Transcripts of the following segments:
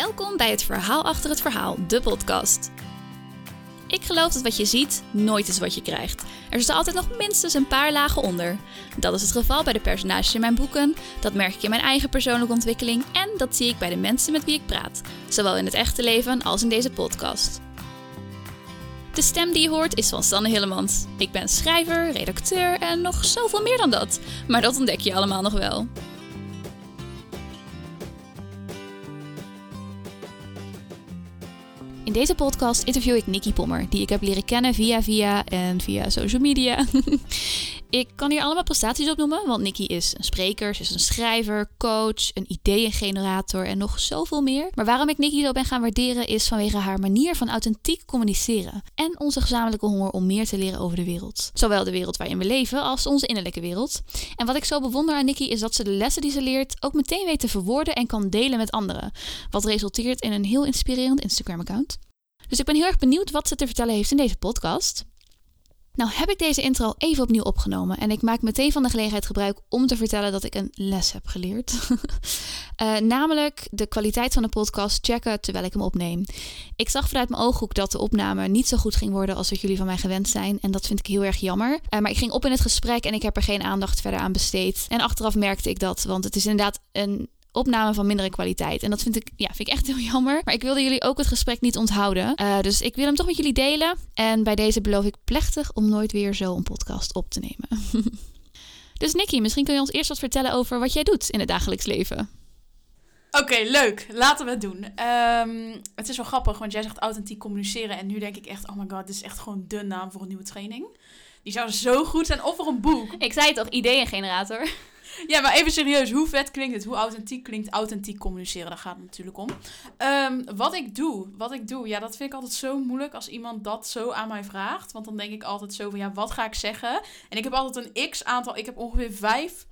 Welkom bij het Verhaal achter het verhaal, de podcast. Ik geloof dat wat je ziet nooit is wat je krijgt. Er zit altijd nog minstens een paar lagen onder. Dat is het geval bij de personages in mijn boeken, dat merk ik in mijn eigen persoonlijke ontwikkeling en dat zie ik bij de mensen met wie ik praat, zowel in het echte leven als in deze podcast. De stem die je hoort is van Sanne Hillemans. Ik ben schrijver, redacteur en nog zoveel meer dan dat. Maar dat ontdek je allemaal nog wel. In deze podcast interview ik Nikki Pommer, die ik heb leren kennen via via en via social media. ik kan hier allemaal prestaties opnoemen, want Nikki is een spreker, ze is een schrijver, coach, een ideeëngenerator en nog zoveel meer. Maar waarom ik Nikki zo ben gaan waarderen is vanwege haar manier van authentiek communiceren en onze gezamenlijke honger om meer te leren over de wereld. Zowel de wereld waarin we leven als onze innerlijke wereld. En wat ik zo bewonder aan Nikki is dat ze de lessen die ze leert ook meteen weet te verwoorden en kan delen met anderen. Wat resulteert in een heel inspirerend Instagram-account. Dus ik ben heel erg benieuwd wat ze te vertellen heeft in deze podcast. Nou heb ik deze intro even opnieuw opgenomen en ik maak meteen van de gelegenheid gebruik om te vertellen dat ik een les heb geleerd. uh, namelijk de kwaliteit van de podcast checken terwijl ik hem opneem. Ik zag vanuit mijn ooghoek dat de opname niet zo goed ging worden als wat jullie van mij gewend zijn en dat vind ik heel erg jammer. Uh, maar ik ging op in het gesprek en ik heb er geen aandacht verder aan besteed. En achteraf merkte ik dat, want het is inderdaad een opname van mindere kwaliteit. En dat vind ik, ja, vind ik echt heel jammer. Maar ik wilde jullie ook het gesprek niet onthouden. Uh, dus ik wil hem toch met jullie delen. En bij deze beloof ik plechtig om nooit weer zo een podcast op te nemen. dus Nikki, misschien kun je ons eerst wat vertellen over wat jij doet in het dagelijks leven. Oké, leuk. Laten we het doen. Um, het is wel grappig, want jij zegt authentiek communiceren. En nu denk ik echt, oh my god, dit is echt gewoon de naam voor een nieuwe training. Die zou zo goed zijn. Of voor een boek. Ik zei toch, ideeëngenerator. Ja, maar even serieus. Hoe vet klinkt het? Hoe authentiek klinkt authentiek communiceren? Daar gaat het natuurlijk om. Um, wat ik doe, wat ik doe, ja, dat vind ik altijd zo moeilijk als iemand dat zo aan mij vraagt. Want dan denk ik altijd zo van, ja, wat ga ik zeggen? En ik heb altijd een x-aantal, ik heb ongeveer vijf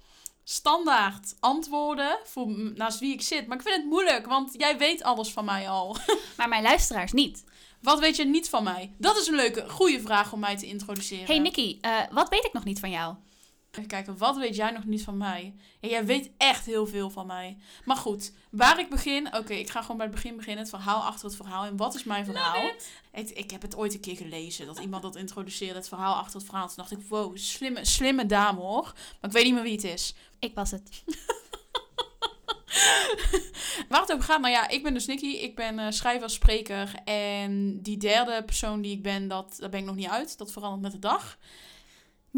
standaard antwoorden voor naast wie ik zit. Maar ik vind het moeilijk, want jij weet alles van mij al. Maar mijn luisteraars niet. Wat weet je niet van mij? Dat is een leuke, goede vraag om mij te introduceren. Hey Nikki, uh, wat weet ik nog niet van jou? Even kijken, wat weet jij nog niet van mij? Ja, jij weet echt heel veel van mij. Maar goed, waar ik begin... Oké, ik ga gewoon bij het begin beginnen. Het verhaal achter het verhaal. En wat is mijn verhaal? Ik, ik heb het ooit een keer gelezen. Dat iemand dat introduceerde. Het verhaal achter het verhaal. Toen dacht ik, wow, slimme, slimme dame hoor. Maar ik weet niet meer wie het is. Ik was het. Waar het over gaat, nou ja, ik ben dus Nicky. Ik ben uh, schrijver, spreker. En die derde persoon die ik ben, dat, daar ben ik nog niet uit. Dat verandert met de dag.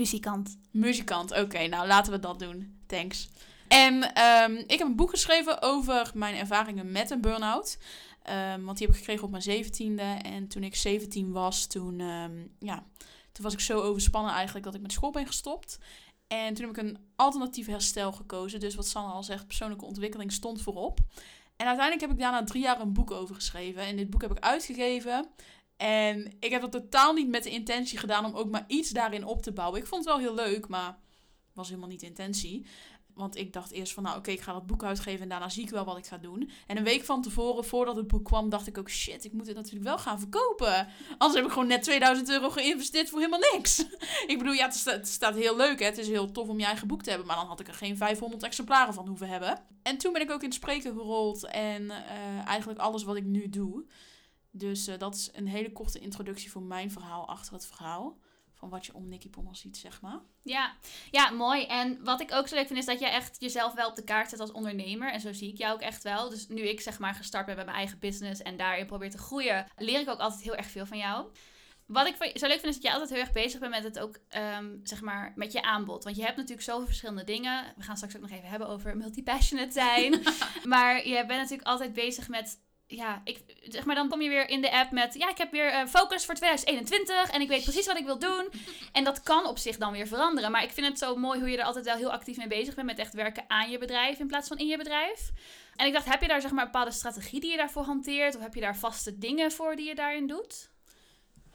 Muzikant. Muzikant, oké. nou, laten we dat doen. Thanks. En um, ik heb een boek geschreven over mijn ervaringen met een burn-out. Um, want die heb ik gekregen op mijn zeventiende. En toen ik 17 was, toen, um, ja, toen was ik zo overspannen eigenlijk dat ik met school ben gestopt. En toen heb ik een alternatief herstel gekozen. Dus wat Sanne al zegt, persoonlijke ontwikkeling stond voorop. En uiteindelijk heb ik daarna drie jaar een boek over geschreven. En dit boek heb ik uitgegeven. En ik heb dat totaal niet met de intentie gedaan om ook maar iets daarin op te bouwen. Ik vond het wel heel leuk, maar was helemaal niet de intentie. Want ik dacht eerst van, nou oké, ik ga dat boek uitgeven en daarna zie ik wel wat ik ga doen. En een week van tevoren, voordat het boek kwam, dacht ik ook, shit, ik moet het natuurlijk wel gaan verkopen. Anders heb ik gewoon net 2000 euro geïnvesteerd voor helemaal niks. ik bedoel, ja, het staat, het staat heel leuk, hè. Het is heel tof om je eigen boek te hebben, maar dan had ik er geen 500 exemplaren van hoeven hebben. En toen ben ik ook in het spreken gerold en uh, eigenlijk alles wat ik nu doe. Dus uh, dat is een hele korte introductie voor mijn verhaal achter het verhaal. Van wat je om Nicky Pommel ziet, zeg maar. Ja. ja, mooi. En wat ik ook zo leuk vind, is dat jij echt jezelf wel op de kaart zet als ondernemer. En zo zie ik jou ook echt wel. Dus nu ik zeg maar gestart ben met mijn eigen business en daarin probeer te groeien, leer ik ook altijd heel erg veel van jou. Wat ik zo leuk vind, is dat je altijd heel erg bezig bent met het ook, um, zeg maar, met je aanbod. Want je hebt natuurlijk zoveel verschillende dingen. We gaan straks ook nog even hebben over multipassionate zijn. maar je bent natuurlijk altijd bezig met ja, ik, zeg maar, dan kom je weer in de app met, ja, ik heb weer uh, focus voor 2021 en ik weet precies wat ik wil doen. En dat kan op zich dan weer veranderen. Maar ik vind het zo mooi hoe je er altijd wel heel actief mee bezig bent met echt werken aan je bedrijf in plaats van in je bedrijf. En ik dacht, heb je daar zeg maar een bepaalde strategie die je daarvoor hanteert? Of heb je daar vaste dingen voor die je daarin doet?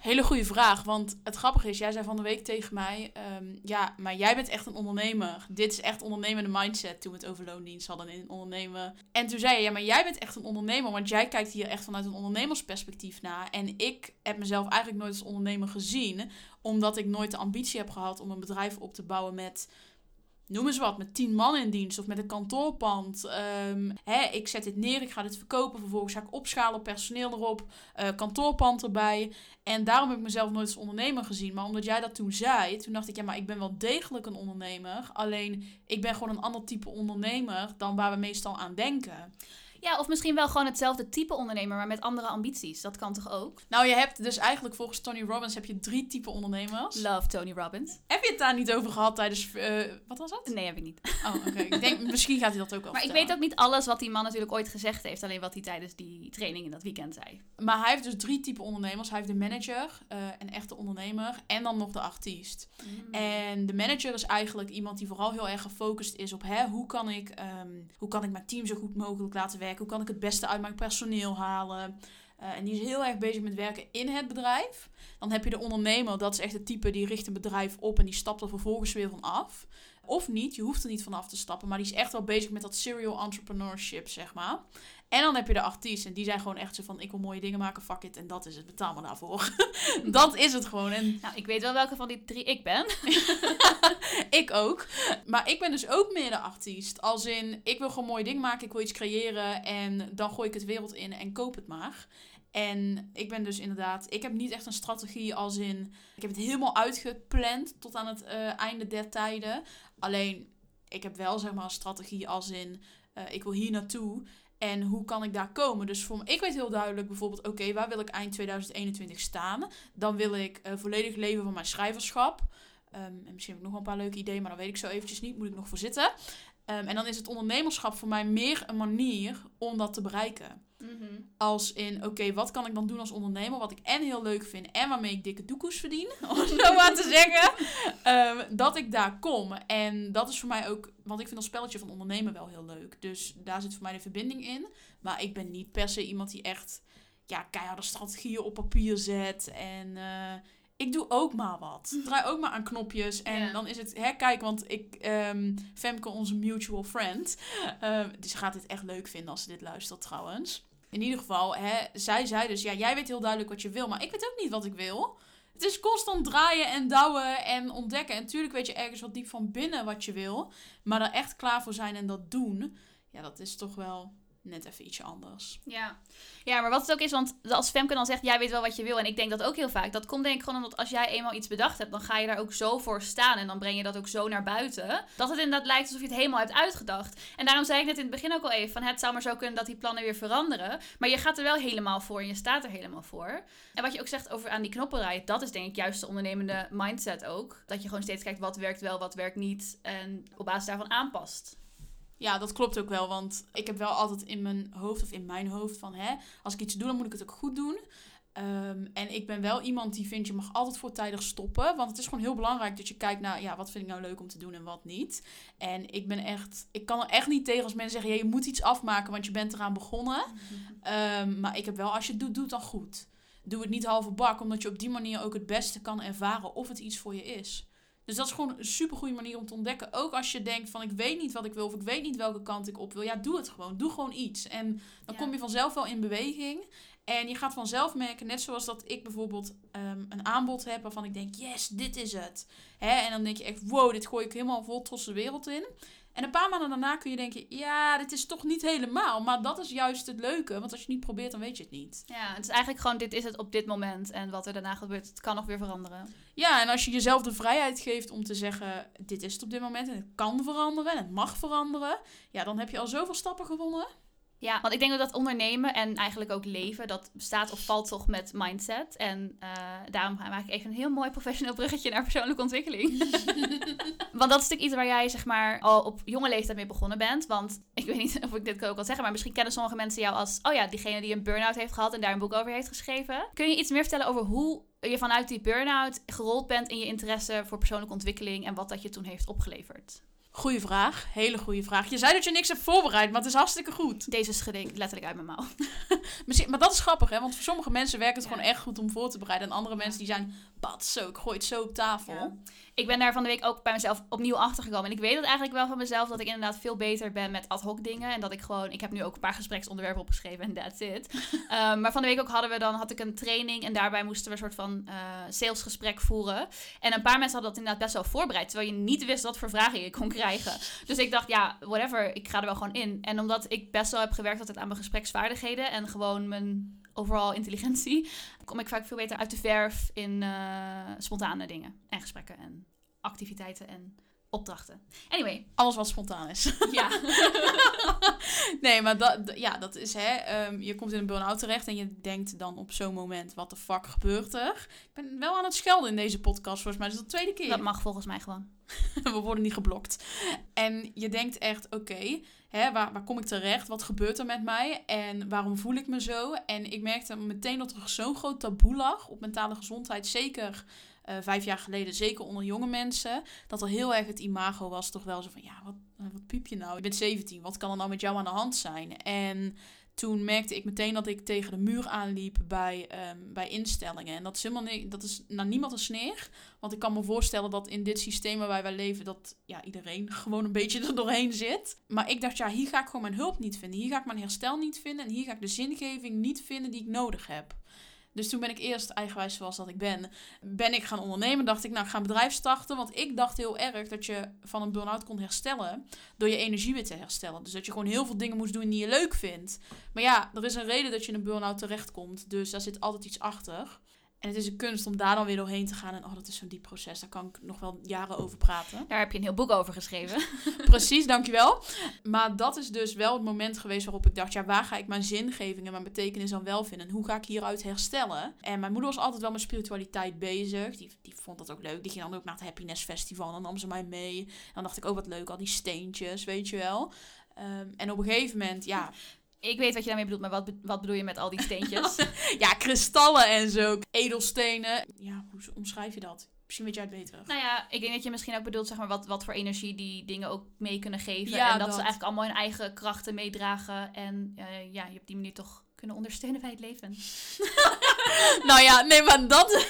Hele goede vraag, want het grappige is, jij zei van de week tegen mij, um, ja, maar jij bent echt een ondernemer. Dit is echt ondernemende mindset toen we het over loondienst hadden in ondernemen. En toen zei je, ja, maar jij bent echt een ondernemer, want jij kijkt hier echt vanuit een ondernemersperspectief naar. En ik heb mezelf eigenlijk nooit als ondernemer gezien, omdat ik nooit de ambitie heb gehad om een bedrijf op te bouwen met noem eens wat, met tien man in dienst of met een kantoorpand. Ehm, hè, ik zet dit neer, ik ga dit verkopen, vervolgens ga ik opschalen, personeel erop, uh, kantoorpand erbij. En daarom heb ik mezelf nooit als ondernemer gezien. Maar omdat jij dat toen zei, toen dacht ik, ja, maar ik ben wel degelijk een ondernemer. Alleen, ik ben gewoon een ander type ondernemer dan waar we meestal aan denken. Ja, of misschien wel gewoon hetzelfde type ondernemer, maar met andere ambities. Dat kan toch ook? Nou, je hebt dus eigenlijk volgens Tony Robbins heb je drie type ondernemers. Love Tony Robbins. Heb je het daar niet over gehad tijdens... Uh, wat was dat? Nee, heb ik niet. Oh, oké. ik denk, misschien gaat hij dat ook al Maar ik weet ook niet alles wat die man natuurlijk ooit gezegd heeft. Alleen wat hij tijdens die training in dat weekend zei. Maar hij heeft dus drie type ondernemers. Hij heeft de manager, uh, een echte ondernemer en dan nog de artiest. Mm. En de manager is eigenlijk iemand die vooral heel erg gefocust is op... Hè, hoe, kan ik, um, hoe kan ik mijn team zo goed mogelijk laten werken? Hoe kan ik het beste uit mijn personeel halen? Uh, en die is heel erg bezig met werken in het bedrijf. Dan heb je de ondernemer, dat is echt het type die richt een bedrijf op en die stapt er vervolgens weer van af. Of niet, je hoeft er niet vanaf te stappen, maar die is echt wel bezig met dat serial entrepreneurship, zeg maar. En dan heb je de artiesten, die zijn gewoon echt zo van, ik wil mooie dingen maken, fuck it, en dat is het, betaal me daarvoor. dat is het gewoon. En... Nou, ik weet wel welke van die drie ik ben. ik ook. Maar ik ben dus ook meer de artiest. Als in, ik wil gewoon mooie dingen maken, ik wil iets creëren en dan gooi ik het wereld in en koop het maar. En ik ben dus inderdaad, ik heb niet echt een strategie als in, ik heb het helemaal uitgepland tot aan het uh, einde der tijden. Alleen, ik heb wel zeg maar een strategie als in, uh, ik wil hier naartoe. En hoe kan ik daar komen? Dus voor ik weet heel duidelijk bijvoorbeeld, oké, waar wil ik eind 2021 staan? Dan wil ik uh, volledig leven van mijn schrijverschap. Um, en misschien heb ik nog wel een paar leuke ideeën, maar dat weet ik zo eventjes niet. Moet ik nog voor zitten. Um, en dan is het ondernemerschap voor mij meer een manier om dat te bereiken. Mhm. Als in, oké, wat kan ik dan doen als ondernemer? Wat ik en heel leuk vind en waarmee ik dikke doekoes verdien, om het zo maar te zeggen. Um, dat ik daar kom. En dat is voor mij ook, want ik vind dat spelletje van ondernemen wel heel leuk. Dus daar zit voor mij de verbinding in. Maar ik ben niet per se iemand die echt ja, keiharde strategieën op papier zet. En uh, ik doe ook maar wat. Draai ook maar aan knopjes. En dan is het, hè, kijk, want ik, um, Femke, onze mutual friend, um, die gaat dit echt leuk vinden als ze dit luistert trouwens. In ieder geval, hè, zij zei dus, ja, jij weet heel duidelijk wat je wil, maar ik weet ook niet wat ik wil. Het is constant draaien en douwen en ontdekken. En natuurlijk weet je ergens wat diep van binnen wat je wil. Maar er echt klaar voor zijn en dat doen, ja, dat is toch wel net even ietsje anders. Ja. ja, maar wat het ook is, want als Femke dan zegt, jij weet wel wat je wil. En ik denk dat ook heel vaak. Dat komt denk ik gewoon omdat als jij eenmaal iets bedacht hebt, dan ga je daar ook zo voor staan. En dan breng je dat ook zo naar buiten. Dat het inderdaad lijkt alsof je het helemaal hebt uitgedacht. En daarom zei ik net in het begin ook al even, van het zou maar zo kunnen dat die plannen weer veranderen. Maar je gaat er wel helemaal voor en je staat er helemaal voor. En wat je ook zegt over aan die knoppen draaien, dat is denk ik juist de ondernemende mindset ook. Dat je gewoon steeds kijkt wat werkt wel, wat werkt niet. En op basis daarvan aanpast. Ja, dat klopt ook wel. Want ik heb wel altijd in mijn hoofd of in mijn hoofd van hè, als ik iets doe, dan moet ik het ook goed doen. Um, en ik ben wel iemand die vindt, je mag altijd voortijdig stoppen. Want het is gewoon heel belangrijk dat je kijkt naar, ja, wat vind ik nou leuk om te doen en wat niet. En ik ben echt, ik kan er echt niet tegen als mensen zeggen, ja, je moet iets afmaken, want je bent eraan begonnen. um, maar ik heb wel, als je het doet, doe het dan goed. Doe het niet halve bak, omdat je op die manier ook het beste kan ervaren of het iets voor je is. Dus dat is gewoon een super goede manier om te ontdekken. Ook als je denkt van ik weet niet wat ik wil of ik weet niet welke kant ik op wil. Ja, doe het gewoon. Doe gewoon iets. En dan kom je vanzelf wel in beweging. En je gaat vanzelf merken, net zoals dat ik bijvoorbeeld um, een aanbod heb waarvan ik denk, yes, dit is het. Hè? En dan denk je echt, wow, dit gooi ik helemaal vol trots de wereld in. En een paar maanden daarna kun je denken, ja, dit is toch niet helemaal. Maar dat is juist het leuke, want als je het niet probeert, dan weet je het niet. Ja, het is eigenlijk gewoon, dit is het op dit moment. En wat er daarna gebeurt, het kan nog weer veranderen. Ja, en als je jezelf de vrijheid geeft om te zeggen, dit is het op dit moment en het kan veranderen en het mag veranderen. Ja, dan heb je al zoveel stappen gewonnen. Ja, want ik denk dat dat ondernemen en eigenlijk ook leven, dat bestaat of valt toch met mindset. En uh, daarom maak ik even een heel mooi professioneel bruggetje naar persoonlijke ontwikkeling. want dat is natuurlijk iets waar jij zeg maar al op jonge leeftijd mee begonnen bent. Want ik weet niet of ik dit ook kan zeggen, maar misschien kennen sommige mensen jou als, oh ja, diegene die een burn-out heeft gehad en daar een boek over heeft geschreven. Kun je iets meer vertellen over hoe je vanuit die burn-out gerold bent in je interesse voor persoonlijke ontwikkeling en wat dat je toen heeft opgeleverd? Goeie vraag. Hele goede vraag. Je zei dat je niks hebt voorbereid, maar het is hartstikke goed. Deze schud ik letterlijk uit mijn mouw. maar dat is grappig, hè? Want voor sommige mensen werkt het gewoon echt goed om voor te bereiden. En andere mensen die zijn zo, ik gooi het zo op tafel. Ja. Ik ben daar van de week ook bij mezelf opnieuw achter gekomen. En ik weet het eigenlijk wel van mezelf dat ik inderdaad veel beter ben met ad hoc dingen. En dat ik gewoon, ik heb nu ook een paar gespreksonderwerpen opgeschreven en that's it. um, maar van de week ook hadden we dan, had ik een training en daarbij moesten we een soort van uh, salesgesprek voeren. En een paar mensen hadden dat inderdaad best wel voorbereid, terwijl je niet wist wat voor vragen je kon krijgen. Dus ik dacht, ja, whatever, ik ga er wel gewoon in. En omdat ik best wel heb gewerkt altijd aan mijn gespreksvaardigheden en gewoon mijn overal intelligentie, kom ik vaak veel beter uit de verf in uh, spontane dingen en gesprekken en activiteiten en opdrachten. Anyway. Alles wat spontaan is. Ja. nee, maar dat, ja, dat is hè. Um, je komt in een burn-out terecht en je denkt dan op zo'n moment: wat de fuck gebeurt er? Ik ben wel aan het schelden in deze podcast, volgens mij. Dat is de tweede keer. Dat mag volgens mij gewoon. We worden niet geblokt. En je denkt echt: oké, okay, waar, waar kom ik terecht? Wat gebeurt er met mij? En waarom voel ik me zo? En ik merkte meteen dat er zo'n groot taboe lag op mentale gezondheid. Zeker uh, vijf jaar geleden, zeker onder jonge mensen, dat er heel erg het imago was, toch wel zo van, ja, wat, wat piep je nou? Je bent 17, wat kan er nou met jou aan de hand zijn? En toen merkte ik meteen dat ik tegen de muur aanliep bij, um, bij instellingen. En dat is helemaal niet, dat is naar niemand een sneer. Want ik kan me voorstellen dat in dit systeem waar wij leven, dat ja, iedereen gewoon een beetje er doorheen zit. Maar ik dacht, ja, hier ga ik gewoon mijn hulp niet vinden. Hier ga ik mijn herstel niet vinden. En hier ga ik de zingeving niet vinden die ik nodig heb. Dus toen ben ik eerst, eigenwijs zoals dat ik ben, ben ik gaan ondernemen. Dacht ik, nou, ik ga een bedrijf starten. Want ik dacht heel erg dat je van een burn-out kon herstellen door je energie weer te herstellen. Dus dat je gewoon heel veel dingen moest doen die je leuk vindt. Maar ja, er is een reden dat je in een burn-out terechtkomt. Dus daar zit altijd iets achter. En het is een kunst om daar dan weer doorheen te gaan. En oh, dat is zo'n diep proces. Daar kan ik nog wel jaren over praten. Daar heb je een heel boek over geschreven. Precies, dankjewel. Maar dat is dus wel het moment geweest waarop ik dacht... ja, waar ga ik mijn zingeving en mijn betekenis dan wel vinden? En hoe ga ik hieruit herstellen? En mijn moeder was altijd wel met spiritualiteit bezig. Die, die vond dat ook leuk. Die ging dan ook naar het Happiness Festival. En dan nam ze mij mee. En dan dacht ik, oh, wat leuk, al die steentjes, weet je wel. Um, en op een gegeven moment, ja... Ik weet wat je daarmee bedoelt, maar wat, wat bedoel je met al die steentjes? ja, kristallen en zo. Edelstenen. Ja, hoe omschrijf je dat? Misschien weet jij het beter. Nou ja, ik denk dat je misschien ook bedoelt, zeg maar, wat, wat voor energie die dingen ook mee kunnen geven. Ja, en dat, dat, ze eigenlijk allemaal hun eigen krachten meedragen. En uh, ja, je op die manier toch kunnen ondersteunen bij het leven. nou ja, nee, maar dat dus,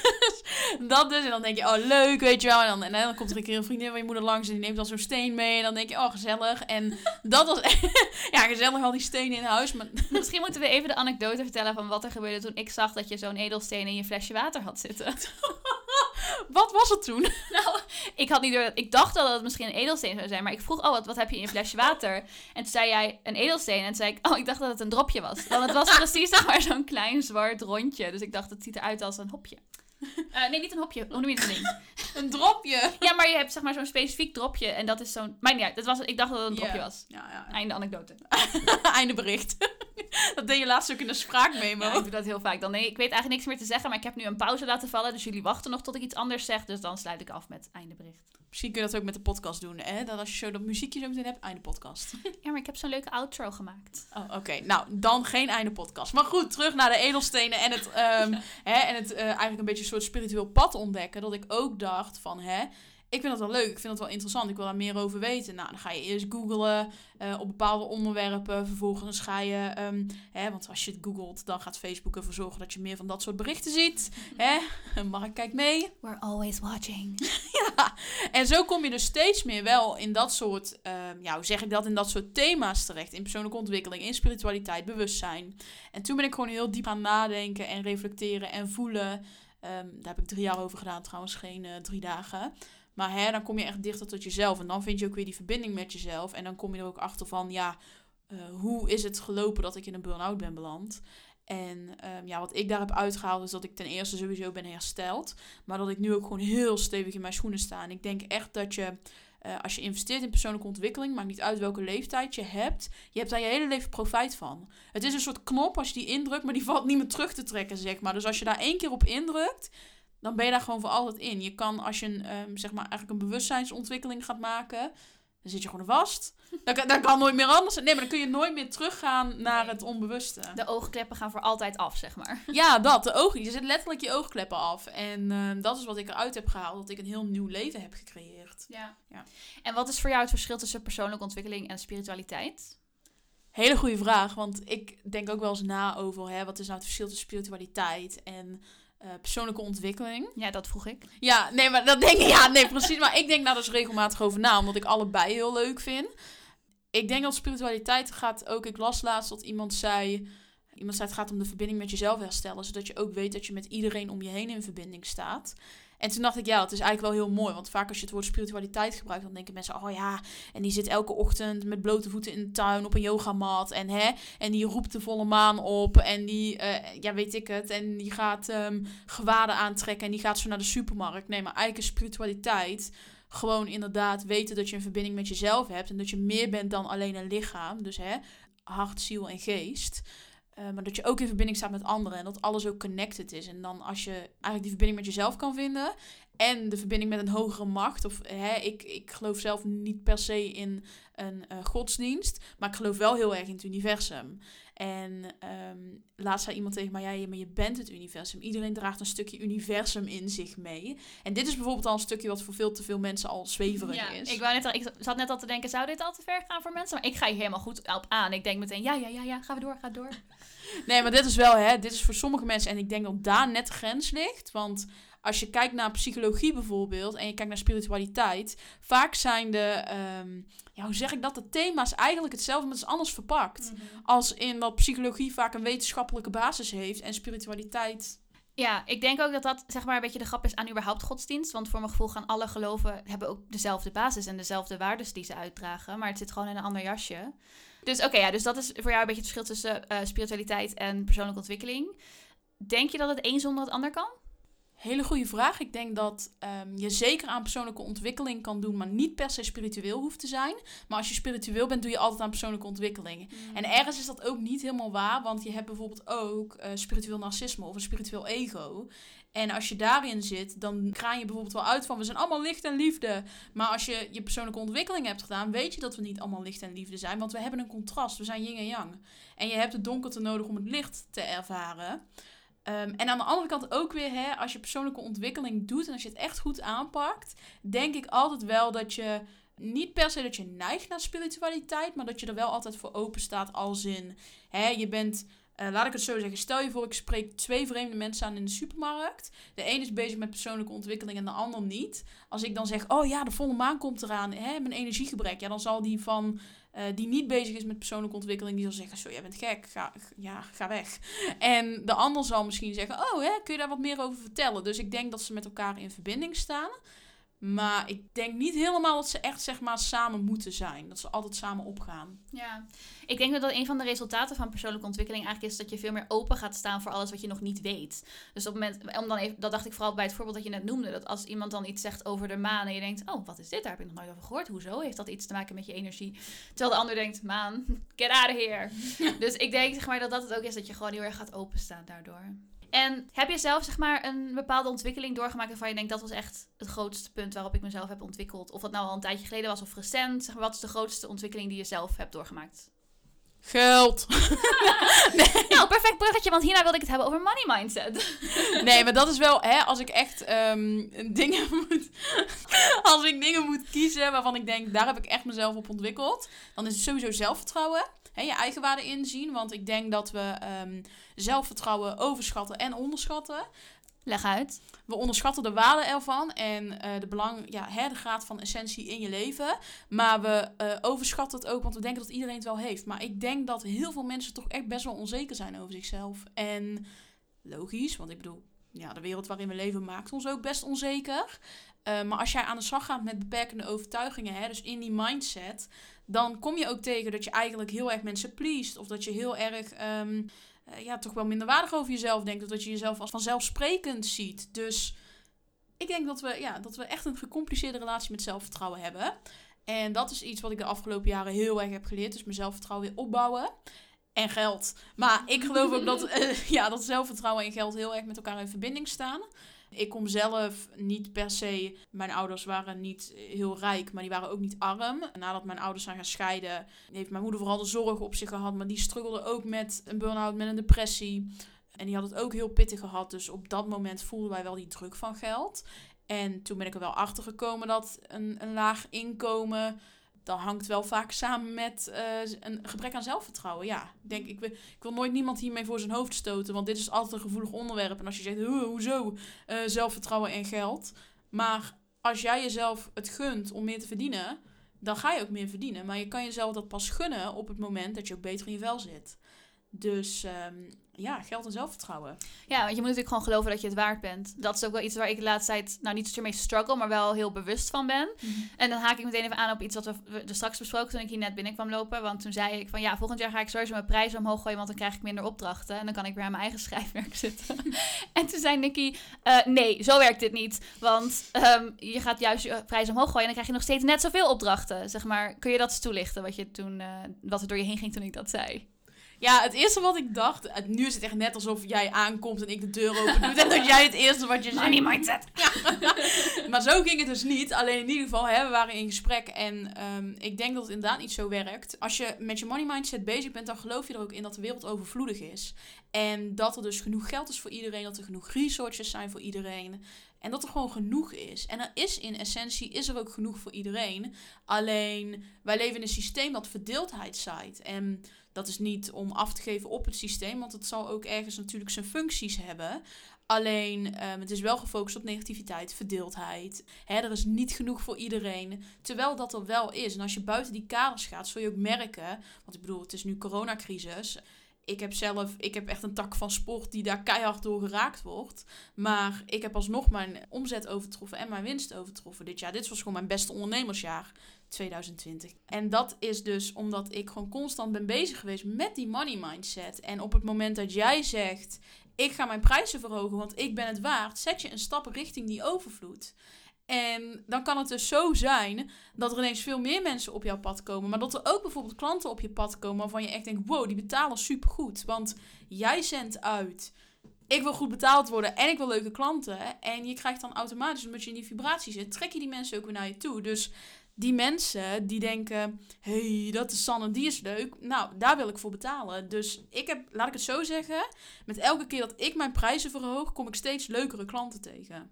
dat dus. En dan denk je, oh leuk, weet je wel. En dan, en dan komt er een keer een vriendin van je moeder langs en die neemt dan zo'n steen mee. En dan denk je, oh gezellig. En dat was, ja, gezellig al die stenen in huis. Maar Misschien moeten we even de anekdote vertellen van wat er gebeurde toen ik zag dat je zo'n edelsteen in je flesje water had zitten. Wat was het toen? Nou, ik had niet door, ik dacht dat het misschien een edelsteen zou zijn, maar ik vroeg, oh, wat, wat heb je in je flesje water? En toen zei jij een edelsteen en toen zei ik, oh, ik dacht dat het een dropje was. Want het was precies zeg maar zo'n klein zwart rondje. Dus ik dacht, het ziet eruit als een hopje. Uh, nee, niet een hopje. Hoe noem je het ding? een dropje. Ja, maar je hebt zeg maar zo'n specifiek dropje. En dat is zo'n... Maar ja, dat was, ik dacht dat het een dropje was. Ja, ja. Einde anekdote. Einde bericht. dat deed je laatst ook in de spraakmemo. Ja, ik doe dat heel vaak. Dan, nee, ik weet eigenlijk niks meer te zeggen. Maar ik heb nu een pauze laten vallen. Dus jullie wachten nog tot ik iets anders zeg. Dus dan sluit ik af met einde bericht. Misschien kun je dat ook met de podcast doen. Hè? Dat als je zo dat muziekje zo meteen hebt, einde podcast. ja, maar ik heb zo'n leuke outro gemaakt. Oh, Oké, nou dan geen einde podcast. Maar goed, terug naar de edelstenen en het, um, hè, en het uh, eigenlijk een beetje een soort spiritueel pad ontdekken. Dat ik ook dacht van, hè, ik vind dat wel leuk. Ik vind dat wel interessant. Ik wil daar meer over weten. Nou, dan ga je eerst googlen uh, op bepaalde onderwerpen. Vervolgens ga je, um, hè, want als je het googelt, dan gaat Facebook ervoor zorgen dat je meer van dat soort berichten ziet. hè? Mark kijkt mee. We're always watching. ja, en zo kom je dus steeds meer wel in dat soort, um, ja, hoe zeg ik dat, in dat soort thema's terecht. In persoonlijke ontwikkeling, in spiritualiteit, bewustzijn. En toen ben ik gewoon heel diep aan nadenken en reflecteren en voelen. Um, daar heb ik drie jaar over gedaan, trouwens, geen uh, drie dagen. Maar hè, dan kom je echt dichter tot jezelf. En dan vind je ook weer die verbinding met jezelf. En dan kom je er ook achter van, ja, uh, hoe is het gelopen dat ik in een burn-out ben beland? En um, ja, wat ik daar heb uitgehaald is dat ik ten eerste sowieso ben hersteld. Maar dat ik nu ook gewoon heel stevig in mijn schoenen sta. En ik denk echt dat je, uh, als je investeert in persoonlijke ontwikkeling, maakt niet uit welke leeftijd je hebt, je hebt daar je hele leven profijt van. Het is een soort knop als je die indrukt, maar die valt niet meer terug te trekken, zeg maar. Dus als je daar één keer op indrukt, dan ben je daar gewoon voor altijd in. Je kan als je een, um, zeg maar eigenlijk een bewustzijnsontwikkeling gaat maken, dan zit je gewoon vast. Dat, dat kan nooit meer anders. Nee, maar dan kun je nooit meer teruggaan naar het onbewuste. De oogkleppen gaan voor altijd af, zeg maar. Ja, dat. De ogen. Je zet letterlijk je oogkleppen af. En uh, dat is wat ik eruit heb gehaald. Dat ik een heel nieuw leven heb gecreëerd. Ja. ja. En wat is voor jou het verschil tussen persoonlijke ontwikkeling en spiritualiteit? Hele goede vraag. Want ik denk ook wel eens na over hè, wat is nou het verschil tussen spiritualiteit en eh, persoonlijke ontwikkeling. Ja, dat vroeg ik. Ja, nee, maar dat denk ik, ja, nee, precies. Maar ik denk daar dus regelmatig over na, omdat ik allebei heel leuk vind. Ik denk dat spiritualiteit gaat ook, ik las laatst dat iemand zei, iemand zei het gaat om de verbinding met jezelf herstellen, zodat je ook weet dat je met iedereen om je heen in verbinding staat. En toen dacht ik, ja, dat is eigenlijk wel heel mooi. Want vaak als je het woord spiritualiteit gebruikt, dan denken mensen, oh ja, en die zit elke ochtend met blote voeten in de tuin op een yogamat. En, hè, en die roept de volle maan op. En die, uh, ja, weet ik het. En die gaat um, gewaden aantrekken en die gaat zo naar de supermarkt. Nee, maar eigenlijk is spiritualiteit gewoon inderdaad weten dat je een verbinding met jezelf hebt. En dat je meer bent dan alleen een lichaam. Dus hè, hart, ziel en geest. Uh, maar dat je ook in verbinding staat met anderen en dat alles ook connected is. En dan als je eigenlijk die verbinding met jezelf kan vinden en de verbinding met een hogere macht. Of hè, ik, ik geloof zelf niet per se in een uh, godsdienst, maar ik geloof wel heel erg in het universum. En um, laatst zei iemand tegen mij, ja, maar je bent het universum. Iedereen draagt een stukje universum in zich mee. En dit is bijvoorbeeld al een stukje wat voor veel te veel mensen al zweverig ja, is. Ik, wou net al, ik zat net al te denken, zou dit al te ver gaan voor mensen? Maar ik ga hier helemaal goed op aan. Ik denk meteen, ja, ja, ja, ja, gaan we door, ga door. Nee, maar dit is wel, hè, dit is voor sommige mensen, en ik denk dat daar net de grens ligt. Want als je kijkt naar psychologie bijvoorbeeld en je kijkt naar spiritualiteit, vaak zijn de, um, ja, hoe zeg ik dat, de thema's eigenlijk hetzelfde, maar het is anders verpakt. Mm -hmm. Als in dat psychologie vaak een wetenschappelijke basis heeft en spiritualiteit. Ja, ik denk ook dat dat zeg maar een beetje de grap is aan überhaupt godsdienst. Want voor mijn gevoel gaan alle geloven hebben ook dezelfde basis en dezelfde waarden die ze uitdragen. Maar het zit gewoon in een ander jasje. Dus oké, okay, ja, dus dat is voor jou een beetje het verschil tussen uh, spiritualiteit en persoonlijke ontwikkeling. Denk je dat het een zonder het ander kan? Hele goede vraag. Ik denk dat um, je zeker aan persoonlijke ontwikkeling kan doen, maar niet per se spiritueel hoeft te zijn. Maar als je spiritueel bent, doe je altijd aan persoonlijke ontwikkeling. Mm. En ergens is dat ook niet helemaal waar, want je hebt bijvoorbeeld ook uh, spiritueel narcisme of een spiritueel ego. En als je daarin zit, dan kraan je bijvoorbeeld wel uit van we zijn allemaal licht en liefde. Maar als je je persoonlijke ontwikkeling hebt gedaan, weet je dat we niet allemaal licht en liefde zijn. Want we hebben een contrast. We zijn yin en yang. En je hebt het donkerte nodig om het licht te ervaren. Um, en aan de andere kant ook weer, hè, als je persoonlijke ontwikkeling doet en als je het echt goed aanpakt, denk ik altijd wel dat je niet per se dat je neigt naar spiritualiteit, maar dat je er wel altijd voor open staat als in, hè, je bent, uh, laat ik het zo zeggen, stel je voor ik spreek twee vreemde mensen aan in de supermarkt. De een is bezig met persoonlijke ontwikkeling en de ander niet. Als ik dan zeg, oh ja, de volle maan komt eraan, hè, mijn energiegebrek, ja, dan zal die van uh, die niet bezig is met persoonlijke ontwikkeling, die zal zeggen: Zo, jij bent gek, ga, ja, ga weg. En de ander zal misschien zeggen: Oh, hè, kun je daar wat meer over vertellen? Dus ik denk dat ze met elkaar in verbinding staan. Maar ik denk niet helemaal dat ze echt zeg maar samen moeten zijn. Dat ze altijd samen opgaan. Ja, ik denk dat een van de resultaten van persoonlijke ontwikkeling eigenlijk is dat je veel meer open gaat staan voor alles wat je nog niet weet. Dus op het moment, om dan even, dat dacht ik vooral bij het voorbeeld dat je net noemde. Dat als iemand dan iets zegt over de maan en je denkt, oh wat is dit? Daar heb ik nog nooit over gehoord. Hoezo? Heeft dat iets te maken met je energie? Terwijl de ander denkt, maan, get out of here. dus ik denk zeg maar dat dat het ook is dat je gewoon heel erg gaat openstaan daardoor. En heb je zelf zeg maar een bepaalde ontwikkeling doorgemaakt waarvan je denkt dat was echt het grootste punt waarop ik mezelf heb ontwikkeld? Of dat nou al een tijdje geleden was of recent? Zeg maar, wat is de grootste ontwikkeling die je zelf hebt doorgemaakt? Geld. nee. Nou, perfect bruggetje, want hierna wilde ik het hebben over money mindset. nee, maar dat is wel, hè, als ik echt um, dingen moet. als ik dingen moet kiezen waarvan ik denk, daar heb ik echt mezelf op ontwikkeld, dan is het sowieso zelfvertrouwen. Hè, je eigen waarde inzien. Want ik denk dat we um, zelfvertrouwen overschatten en onderschatten. Leg uit. We onderschatten de waarde ervan en uh, de, belang, ja, hè, de graad van essentie in je leven. Maar we uh, overschatten het ook, want we denken dat iedereen het wel heeft. Maar ik denk dat heel veel mensen toch echt best wel onzeker zijn over zichzelf. En logisch, want ik bedoel, ja, de wereld waarin we leven maakt ons ook best onzeker. Uh, maar als jij aan de slag gaat met beperkende overtuigingen, hè, dus in die mindset, dan kom je ook tegen dat je eigenlijk heel erg mensen pleest. Of dat je heel erg um, uh, ja, toch wel minder waardig over jezelf denkt. Of dat je jezelf als vanzelfsprekend ziet. Dus ik denk dat we, ja, dat we echt een gecompliceerde relatie met zelfvertrouwen hebben. En dat is iets wat ik de afgelopen jaren heel erg heb geleerd. Dus mijn zelfvertrouwen weer opbouwen. En geld. Maar ik geloof ook dat, uh, ja, dat zelfvertrouwen en geld heel erg met elkaar in verbinding staan. Ik kom zelf niet per se. Mijn ouders waren niet heel rijk, maar die waren ook niet arm. Nadat mijn ouders zijn gaan scheiden, heeft mijn moeder vooral de zorg op zich gehad. Maar die struggelde ook met een burn-out, met een depressie. En die had het ook heel pittig gehad. Dus op dat moment voelden wij wel die druk van geld. En toen ben ik er wel achter gekomen dat een, een laag inkomen dat hangt wel vaak samen met eh, een gebrek aan zelfvertrouwen. Ja, ik denk, ik wil, ik wil nooit niemand hiermee voor zijn hoofd stoten, want dit is altijd een gevoelig onderwerp. En als je zegt, hoezo, uh, zelfvertrouwen en geld. Maar als jij jezelf het gunt om meer te verdienen, dan ga je ook meer verdienen. Maar je kan jezelf dat pas gunnen op het moment dat je ook beter in je vel zit. Dus um, ja, geld en zelfvertrouwen. Ja, want je moet natuurlijk gewoon geloven dat je het waard bent. Dat is ook wel iets waar ik de laatste tijd, nou niet zozeer mee struggle, maar wel heel bewust van ben. Mhm. En dan haak ik meteen even aan op iets wat we er straks besproken toen ik hier net binnenkwam lopen. Want toen zei ik van ja, volgend jaar ga ik sowieso mijn prijzen omhoog gooien, want dan krijg ik minder opdrachten. En dan kan ik weer aan mijn eigen schrijfwerk zitten. en toen zei Nicky, uh, nee, zo werkt dit niet. Want um, je gaat juist je prijzen omhoog gooien en dan krijg je nog steeds net zoveel opdrachten. Zeg maar, kun je dat eens toelichten, wat, je toen, uh, wat er door je heen ging toen ik dat zei? Ja, het eerste wat ik dacht... Nu is het echt net alsof jij aankomt en ik de deur open doe. En dat jij het eerste wat je zegt... Money mindset. Ja. maar zo ging het dus niet. Alleen in ieder geval, hè, we waren in gesprek. En um, ik denk dat het inderdaad niet zo werkt. Als je met je money mindset bezig bent, dan geloof je er ook in dat de wereld overvloedig is. En dat er dus genoeg geld is voor iedereen. Dat er genoeg resources zijn voor iedereen. En dat er gewoon genoeg is. En er is in essentie is er ook genoeg voor iedereen. Alleen wij leven in een systeem dat verdeeldheid zaait. En dat is niet om af te geven op het systeem, want het zal ook ergens natuurlijk zijn functies hebben. Alleen um, het is wel gefocust op negativiteit, verdeeldheid. Hè, er is niet genoeg voor iedereen. Terwijl dat er wel is. En als je buiten die kaders gaat, zul je ook merken. Want ik bedoel, het is nu coronacrisis ik heb zelf, ik heb echt een tak van sport die daar keihard door geraakt wordt. Maar ik heb alsnog mijn omzet overtroffen en mijn winst overtroffen dit jaar. Dit was gewoon mijn beste ondernemersjaar 2020. En dat is dus omdat ik gewoon constant ben bezig geweest met die money mindset. En op het moment dat jij zegt, ik ga mijn prijzen verhogen, want ik ben het waard, zet je een stap richting die overvloed. En dan kan het dus zo zijn dat er ineens veel meer mensen op jouw pad komen. Maar dat er ook bijvoorbeeld klanten op je pad komen waarvan je echt denkt: wow, die betalen supergoed. Want jij zendt uit. Ik wil goed betaald worden en ik wil leuke klanten. En je krijgt dan automatisch, omdat je in die vibratie zit, trek je die mensen ook weer naar je toe. Dus die mensen die denken: hey, dat is Sanne, die is leuk. Nou, daar wil ik voor betalen. Dus ik heb, laat ik het zo zeggen, met elke keer dat ik mijn prijzen verhoog, kom ik steeds leukere klanten tegen.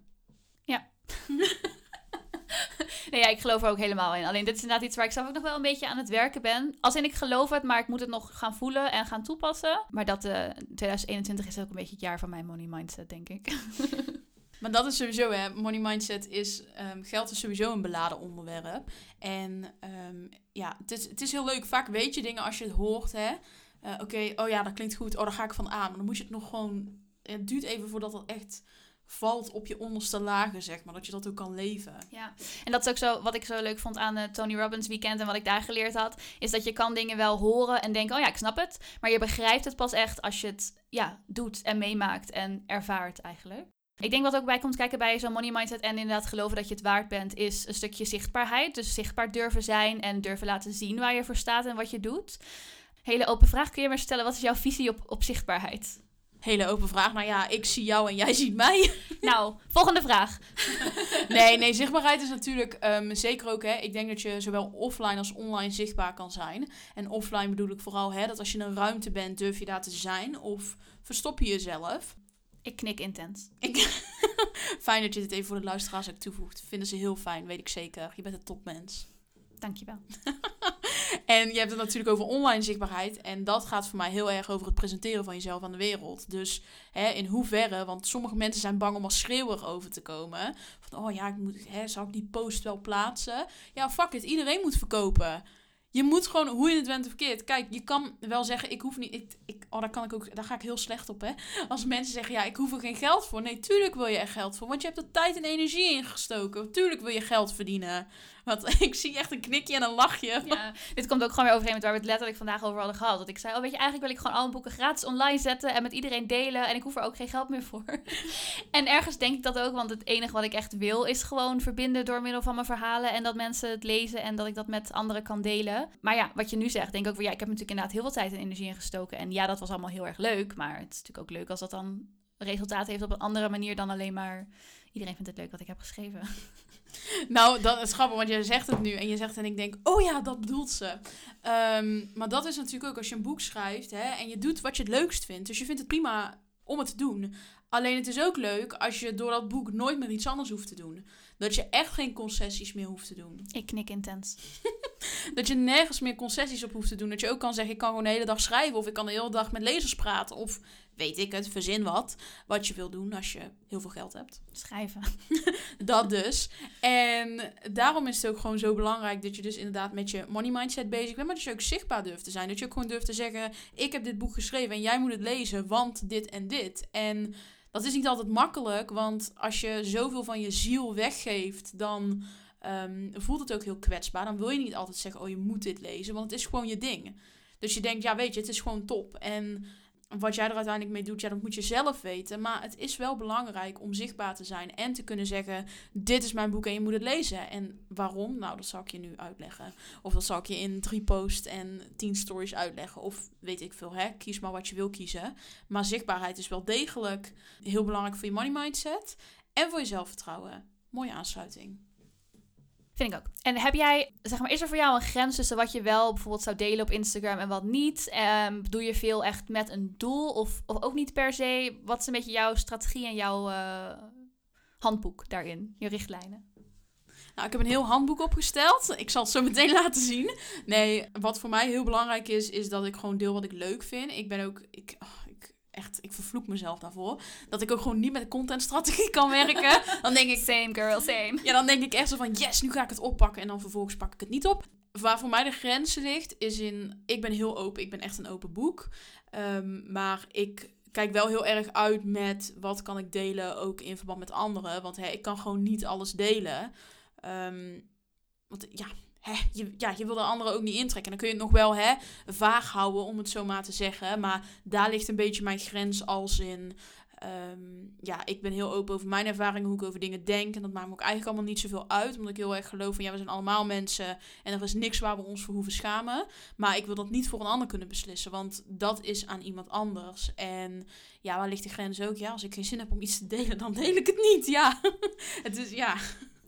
Ja. nee, ja, ik geloof er ook helemaal in. Alleen dit is inderdaad iets waar ik zelf ook nog wel een beetje aan het werken ben. Als in ik geloof het, maar ik moet het nog gaan voelen en gaan toepassen. Maar dat uh, eh, 2021 is ook een beetje het jaar van mijn money mindset, denk ik. Maar dat is sowieso, hè, money mindset is, um, geld is sowieso een beladen onderwerp. En um, ja, het is, het is heel leuk. Vaak weet je dingen als je het hoort, hè. Uh, Oké, oh ja, dat klinkt goed. Oh, daar ga ik van aan. Maar dan moet je het nog gewoon... Het duurt even voordat het echt valt op je onderste lagen, zeg maar. Dat je dat ook kan leven. Ja, en dat is ook zo, wat ik zo leuk vond aan het Tony Robbins weekend en wat ik daar geleerd had, is dat je kan dingen wel horen en denken, oh ja, ik snap het. Maar je begrijpt het pas echt als je het ja, doet en meemaakt en ervaart eigenlijk. Ik denk wat ook bij komt kijken bij zo'n money mindset en inderdaad geloven dat je het waard bent, is een stukje zichtbaarheid. Dus zichtbaar durven zijn en durven laten zien waar je voor staat en wat je doet. Hele open vraag, kun je maar stellen, wat is jouw visie op, op zichtbaarheid? Hele open vraag. Nou ja, ik zie jou en jij ziet mij. Nou, volgende vraag. nee, nee, zichtbaarheid is natuurlijk um, zeker ook. Hè, ik denk dat je zowel offline als online zichtbaar kan zijn. En offline bedoel ik vooral hè, dat als je in een ruimte bent, durf je daar te zijn. Of verstop je jezelf. Ik knik intens. Ik... fijn dat je dit even voor de luisteraars hebt toevoegt. Vinden ze heel fijn, weet ik zeker. Je bent een topmens. Dankjewel. en je hebt het natuurlijk over online zichtbaarheid. En dat gaat voor mij heel erg over het presenteren van jezelf aan de wereld. Dus hè, in hoeverre, want sommige mensen zijn bang om als schreeuwer over te komen. Van, oh ja, ik moet, hè, zal ik die post wel plaatsen? Ja, fuck it, iedereen moet verkopen. Je moet gewoon, hoe je het bent verkeerd. Kijk, je kan wel zeggen, ik hoef niet. Ik, ik, oh, daar, kan ik ook, daar ga ik heel slecht op, hè. Als mensen zeggen, ja, ik hoef er geen geld voor. Nee, tuurlijk wil je er geld voor. Want je hebt er tijd en energie in gestoken. Tuurlijk wil je geld verdienen. Want ik zie echt een knikje en een lachje. Ja, dit komt ook gewoon weer overeen met waar we het letterlijk vandaag over hadden gehad. Dat ik zei, oh weet je, eigenlijk wil ik gewoon alle boeken gratis online zetten en met iedereen delen. En ik hoef er ook geen geld meer voor. en ergens denk ik dat ook, want het enige wat ik echt wil is gewoon verbinden door middel van mijn verhalen. En dat mensen het lezen en dat ik dat met anderen kan delen. Maar ja, wat je nu zegt, denk ik ook weer, ja, ik heb natuurlijk inderdaad heel veel tijd en energie ingestoken. En ja, dat was allemaal heel erg leuk. Maar het is natuurlijk ook leuk als dat dan resultaat heeft op een andere manier dan alleen maar iedereen vindt het leuk wat ik heb geschreven. Nou, dat is grappig, want je zegt het nu en je zegt en ik denk, oh ja, dat bedoelt ze. Ehm, maar dat is natuurlijk ook als je een boek schrijft hè, en je doet wat je het leukst vindt. Dus je vindt het prima om het te doen. Alleen het is ook leuk als je door dat boek nooit meer iets anders hoeft te doen. Dat je echt geen concessies meer hoeft te doen. Ik knik intens. dat je nergens meer concessies op hoeft te doen. Dat je ook kan zeggen, ik kan gewoon de hele dag schrijven. Of ik kan de hele dag met lezers praten. Of weet ik het, verzin wat. Wat je wil doen als je heel veel geld hebt. Schrijven. Dat dus. En daarom is het ook gewoon zo belangrijk dat je dus inderdaad met je money mindset bezig bent. Maar dat je ook zichtbaar durft te zijn. Dat je ook gewoon durft te zeggen, ik heb dit boek geschreven en jij moet het lezen, want dit en dit. En dat is niet altijd makkelijk, want als je zoveel van je ziel weggeeft, dan um, voelt het ook heel kwetsbaar. Dan wil je niet altijd zeggen, oh je moet dit lezen, want het is gewoon je ding. Dus je denkt, ja weet je, het is gewoon top. En wat jij er uiteindelijk mee doet, ja, dat moet je zelf weten. Maar het is wel belangrijk om zichtbaar te zijn en te kunnen zeggen: Dit is mijn boek en je moet het lezen. En waarom? Nou, dat zal ik je nu uitleggen. Of dat zal ik je in drie posts en tien stories uitleggen. Of weet ik veel, hè? Kies maar wat je wil kiezen. Maar zichtbaarheid is wel degelijk heel belangrijk voor je money mindset en voor je zelfvertrouwen. Mooie aansluiting. Vind ik ook. En heb jij, zeg maar, is er voor jou een grens tussen wat je wel bijvoorbeeld zou delen op Instagram en wat niet? Um, doe je veel echt met een doel of, of ook niet per se? Wat is een beetje jouw strategie en jouw uh, handboek daarin, je richtlijnen? Nou, ik heb een heel handboek opgesteld. Ik zal het zo meteen laten zien. Nee, wat voor mij heel belangrijk is, is dat ik gewoon deel wat ik leuk vind. Ik ben ook, ik, echt, ik vervloek mezelf daarvoor. Dat ik ook gewoon niet met de contentstrategie kan werken. Dan denk ik... Same girl, same. Ja, dan denk ik echt zo van, yes, nu ga ik het oppakken. En dan vervolgens pak ik het niet op. Waar voor mij de grens ligt, is in... Ik ben heel open. Ik ben echt een open boek. Um, maar ik kijk wel heel erg uit met wat kan ik delen, ook in verband met anderen. Want hè, ik kan gewoon niet alles delen. Um, want ja, hè, je, ja, je wil de anderen ook niet intrekken. Dan kun je het nog wel hè, vaag houden, om het zo maar te zeggen. Maar daar ligt een beetje mijn grens als in... Ehm, ja, ik ben heel open over mijn ervaringen, hoe ik over dingen denk. En dat maakt me ook eigenlijk allemaal niet zoveel uit. Omdat ik heel erg geloof van ja, we zijn allemaal mensen. En er is niks waar we ons voor hoeven schamen. Maar ik wil dat niet voor een ander kunnen beslissen. Want dat is aan iemand anders. En ja, waar ligt de grens ook? Ja, als ik geen zin heb om iets te delen, dan deel ik het niet. Ja, het is ja.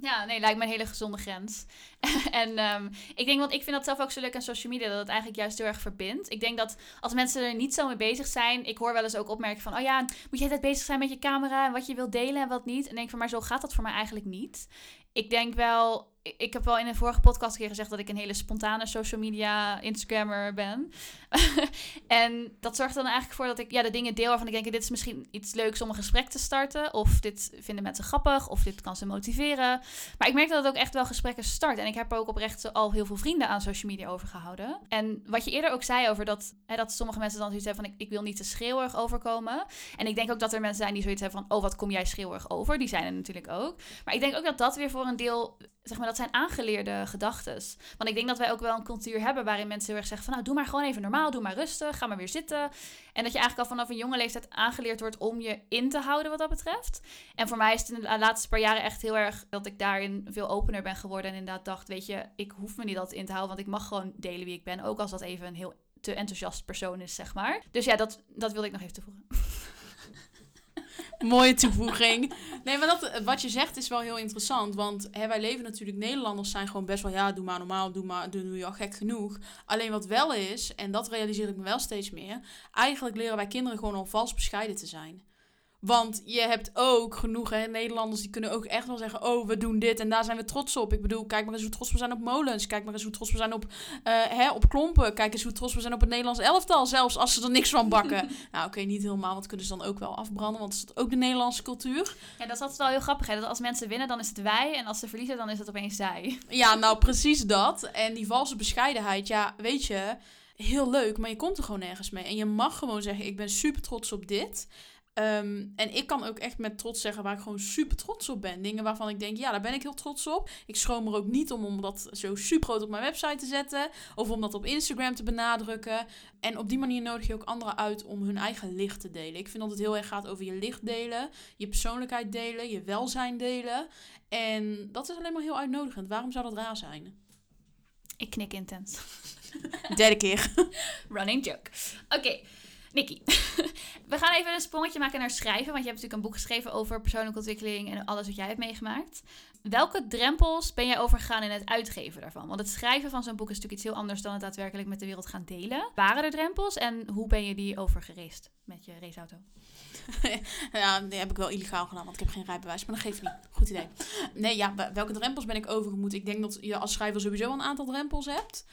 Ja, nee, lijkt me een hele gezonde grens. en um, ik denk, want ik vind dat zelf ook zo leuk aan social media, dat het eigenlijk juist heel erg verbindt. Ik denk dat als mensen er niet zo mee bezig zijn, ik hoor wel eens ook opmerken van, oh ja, moet je altijd bezig zijn met je camera en wat je wilt delen en wat niet. En denk van, maar zo gaat dat voor mij eigenlijk niet. Ik denk wel, ik heb wel in een vorige podcast een keer gezegd dat ik een hele spontane social media Instagrammer ben. en dat zorgt dan eigenlijk voor dat ik ja, de dingen deel waarvan ik denk, dit is misschien iets leuks om een gesprek te starten. Of dit vinden mensen grappig, of dit kan ze motiveren. Maar ik merk dat het ook echt wel gesprekken start. En ik heb ook oprecht al heel veel vrienden aan social media overgehouden. En wat je eerder ook zei over dat, hè, dat sommige mensen dan zoiets hebben van, ik, ik wil niet te schreeuwerig overkomen. En ik denk ook dat er mensen zijn die zoiets hebben van, oh wat kom jij schreeuwerig over. Die zijn er natuurlijk ook. Maar ik denk ook dat dat weer voor een deel zeg maar, dat zijn aangeleerde gedachten. Want ik denk dat wij ook wel een cultuur hebben waarin mensen heel erg zeggen van nou, doe maar gewoon even normaal, doe maar rustig, ga maar weer zitten. En dat je eigenlijk al vanaf een jonge leeftijd aangeleerd wordt om je in te houden wat dat betreft. En voor mij is het in de laatste paar jaren echt heel erg dat ik daarin veel opener ben geworden. En inderdaad dacht, weet je, ik hoef me niet altijd in te houden, want ik mag gewoon delen wie ik ben. Ook als dat even een heel te enthousiast persoon is, zeg maar. Dus ja, dat, dat wilde ik nog even toevoegen. Mooie toevoeging. Nee, maar dat, wat je zegt is wel heel interessant. Want hè, wij leven natuurlijk, Nederlanders zijn gewoon best wel, ja, doe maar normaal, doe maar, doe, doe je al gek genoeg. Alleen wat wel is, en dat realiseer ik me wel steeds meer, eigenlijk leren wij kinderen gewoon al vals bescheiden te zijn. Want je hebt ook genoeg hè, Nederlanders die kunnen ook echt wel zeggen: Oh, we doen dit en daar zijn we trots op. Ik bedoel, kijk maar eens hoe trots we zijn op molens. Kijk maar eens hoe trots we zijn op, uh, hè, op klompen. Kijk eens hoe trots we zijn op het Nederlands elftal. Zelfs als ze er niks van bakken. nou, oké, niet helemaal, want kunnen ze dan ook wel afbranden. Want is ook de Nederlandse cultuur. Ja, dat is altijd wel heel grappig. Hè? Dat als mensen winnen, dan is het wij. En als ze verliezen, dan is het opeens zij. Ja, nou precies dat. En die valse bescheidenheid, ja, weet je, heel leuk. Maar je komt er gewoon nergens mee. En je mag gewoon zeggen: Ik ben super trots op dit. Um, en ik kan ook echt met trots zeggen waar ik gewoon super trots op ben. Dingen waarvan ik denk, ja, daar ben ik heel trots op. Ik schroom er ook niet om om dat zo super groot op mijn website te zetten. Of om dat op Instagram te benadrukken. En op die manier nodig je ook anderen uit om hun eigen licht te delen. Ik vind dat het heel erg gaat over je licht delen. Je persoonlijkheid delen. Je welzijn delen. En dat is alleen maar heel uitnodigend. Waarom zou dat raar zijn? Ik knik intens. Derde keer. Running joke. Oké. Nikki, We gaan even een sprongetje maken naar schrijven. Want je hebt natuurlijk een boek geschreven over persoonlijke ontwikkeling en alles wat jij hebt meegemaakt. Welke drempels ben jij overgegaan in het uitgeven daarvan? Want het schrijven van zo'n boek is natuurlijk iets heel anders dan het daadwerkelijk met de wereld gaan delen. Waren er drempels en hoe ben je die overgereest met je raceauto? ja, die heb ik wel illegaal gedaan, want ik heb geen rijbewijs. Maar dat geeft niet. Goed idee. Nee, ja, welke drempels ben ik overgemoet? Ik denk dat je als schrijver sowieso een aantal drempels hebt.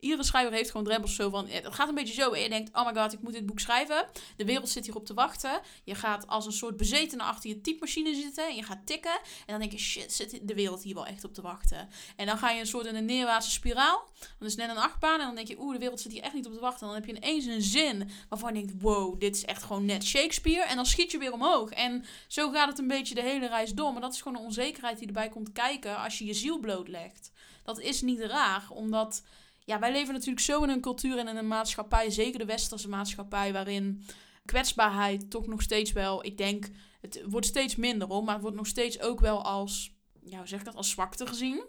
Iedere schrijver heeft gewoon drempels zo van... Het gaat een beetje zo. En je denkt, oh my god, ik moet dit boek schrijven. De wereld zit hierop te wachten. Je gaat als een soort bezetene achter je typemachine zitten. En je gaat tikken. En dan denk je, shit, zit de wereld hier wel echt op te wachten. En dan ga je een soort in een neerwaartse spiraal. Dan is net een achtbaan. En dan denk je, oeh, de wereld zit hier echt niet op te wachten. En dan heb je ineens een zin waarvan je denkt, wow, dit is echt gewoon net Shakespeare. En dan schiet je weer omhoog. En zo gaat het een beetje de hele reis door. Maar dat is gewoon een onzekerheid die erbij komt kijken als je je ziel blootlegt. Dat is niet raar, omdat ja, wij leven natuurlijk zo in een cultuur en in een maatschappij, zeker de westerse maatschappij, waarin kwetsbaarheid toch nog steeds wel, ik denk, het wordt steeds minder hoor, maar het wordt nog steeds ook wel als, ja, hoe zeg ik dat, als zwakte gezien.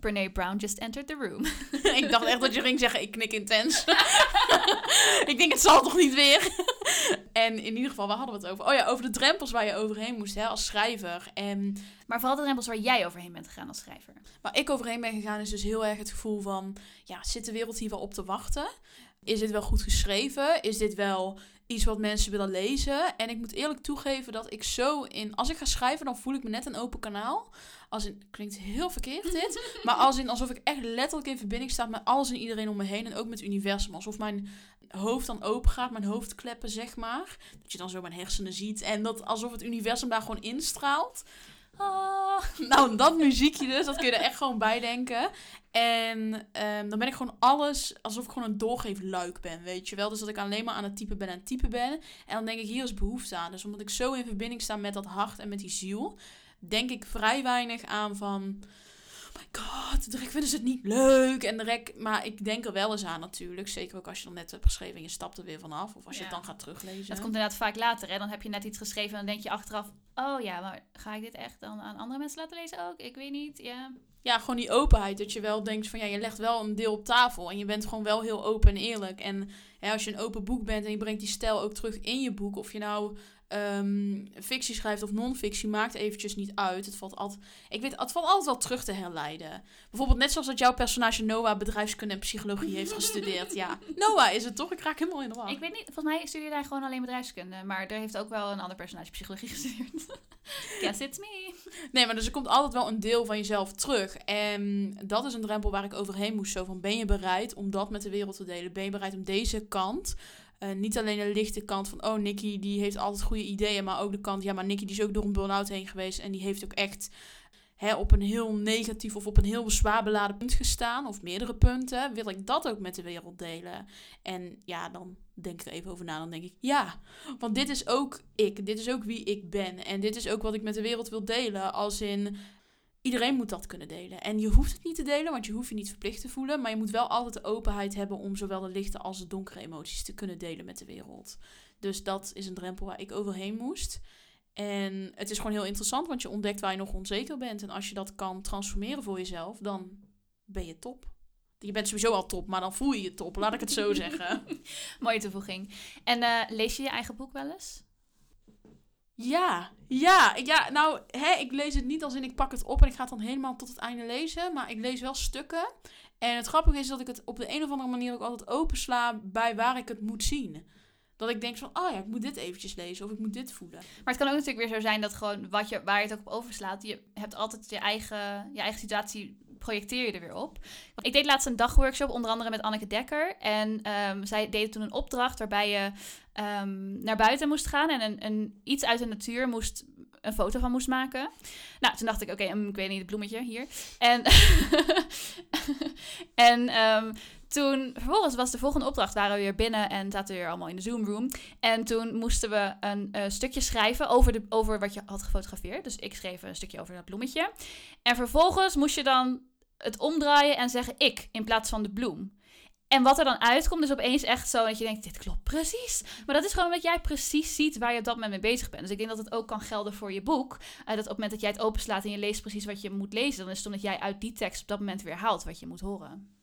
Brene Brown just entered the room. ik dacht echt dat je ging zeggen, ik knik intens. ik denk, het zal toch niet weer? en in ieder geval, waar hadden we het over? Oh ja, over de drempels waar je overheen moest hè, als schrijver. En, maar vooral de drempels waar jij overheen bent gegaan als schrijver. Waar ik overheen ben gegaan is dus heel erg het gevoel van... Ja, zit de wereld hier wel op te wachten? Is dit wel goed geschreven? Is dit wel iets wat mensen willen lezen? En ik moet eerlijk toegeven dat ik zo in... Als ik ga schrijven, dan voel ik me net een open kanaal. Als in, klinkt heel verkeerd dit, maar als in alsof ik echt letterlijk in verbinding sta met alles en iedereen om me heen en ook met het universum. Alsof mijn hoofd dan open gaat, mijn hoofdkleppen zeg maar. Dat je dan zo mijn hersenen ziet en dat alsof het universum daar gewoon instraalt. Ah, nou, dat muziekje dus, dat kun je er echt gewoon bij denken. En ehm, dan ben ik gewoon alles, alsof ik gewoon een doorgeefluik ben, weet je wel. Dus dat ik alleen maar aan het typen ben en typen ben. En dan denk ik, hier is behoefte aan. Dus omdat ik zo in verbinding sta met dat hart en met die ziel, denk ik vrij weinig aan van... Oh my god, direct vinden ze het niet leuk. En direct, maar ik denk er wel eens aan natuurlijk. Zeker ook als je dan net hebt geschreven en je stapt er weer vanaf. Of als je het dan gaat teruglezen. Dat komt inderdaad vaak later. Hè? Dan heb je net iets geschreven en dan denk je achteraf... Oh ja, maar ga ik dit echt dan aan andere mensen laten lezen ook? Ik weet niet, ja. Ja, gewoon die openheid. Dat je wel denkt van ja, je legt wel een deel op tafel. En je bent gewoon wel heel open en eerlijk. En ja, als je een open boek bent en je brengt die stijl ook terug in je boek. Of je nou um, fictie schrijft of non-fictie, maakt eventjes niet uit. Het valt, altijd, ik weet, het valt altijd wel terug te herleiden. Bijvoorbeeld net zoals dat jouw personage Noah bedrijfskunde en psychologie heeft gestudeerd. Ja, Noah is het toch? Ik raak helemaal in de war. Ik weet niet, volgens mij studeerde hij gewoon alleen bedrijfskunde. Maar er heeft ook wel een ander personage psychologie gestudeerd. Guess it's me. Nee, maar dus er komt altijd wel een deel van jezelf terug. En dat is een drempel waar ik overheen moest. Zo van, ben je bereid om dat met de wereld te delen? Ben je bereid om deze kant uh, niet alleen de lichte kant van, oh, Nicky die heeft altijd goede ideeën, maar ook de kant, ja, maar Nicky die is ook door een burn-out heen geweest en die heeft ook echt hè, op een heel negatief of op een heel zwaar beladen punt gestaan, of meerdere punten, wil ik dat ook met de wereld delen. En ja, dan denk ik er even over na, dan denk ik, ja, want dit is ook ik, dit is ook wie ik ben en dit is ook wat ik met de wereld wil delen, als in Iedereen moet dat kunnen delen. En je hoeft het niet te delen, want je hoeft je niet verplicht te voelen. Maar je moet wel altijd de openheid hebben om zowel de lichte als de donkere emoties te kunnen delen met de wereld. Dus dat is een drempel waar ik overheen moest. En het is gewoon heel interessant, want je ontdekt waar je nog onzeker bent. En als je dat kan transformeren voor jezelf, dan ben je top. Je bent sowieso al top, maar dan voel je je top, laat ik het zo zeggen. Mooie toevoeging. En uh, lees je je eigen boek wel eens? Ja, ja, ja. Nou, hè, ik lees het niet als in ik pak het op en ik ga het dan helemaal tot het einde lezen. Maar ik lees wel stukken. En het grappige is dat ik het op de een of andere manier ook altijd opensla bij waar ik het moet zien. Dat ik denk van, oh ja, ik moet dit eventjes lezen of ik moet dit voelen. Maar het kan ook natuurlijk weer zo zijn dat gewoon wat je, waar je het ook op overslaat, je hebt altijd je eigen, je eigen situatie projecteer je er weer op. Ik deed laatst een dagworkshop, onder andere met Anneke Dekker. En um, zij deed toen een opdracht waarbij je um, naar buiten moest gaan en een, een, iets uit de natuur moest een foto van moest maken. Nou, toen dacht ik, oké, okay, ik weet niet, het bloemetje hier. En, en um, toen, vervolgens was de volgende opdracht, waren we weer binnen en zaten we weer allemaal in de Zoom room. En toen moesten we een uh, stukje schrijven over, de, over wat je had gefotografeerd. Dus ik schreef een stukje over dat bloemetje. En vervolgens moest je dan het omdraaien en zeggen ik in plaats van de bloem. En wat er dan uitkomt is opeens echt zo dat je denkt, dit klopt precies. Maar dat is gewoon omdat jij precies ziet waar je op dat moment mee bezig bent. Dus ik denk dat het ook kan gelden voor je boek. Uh, dat op het moment dat jij het openslaat en je leest precies wat je moet lezen, dan is het omdat jij uit die tekst op dat moment weer haalt wat je moet horen.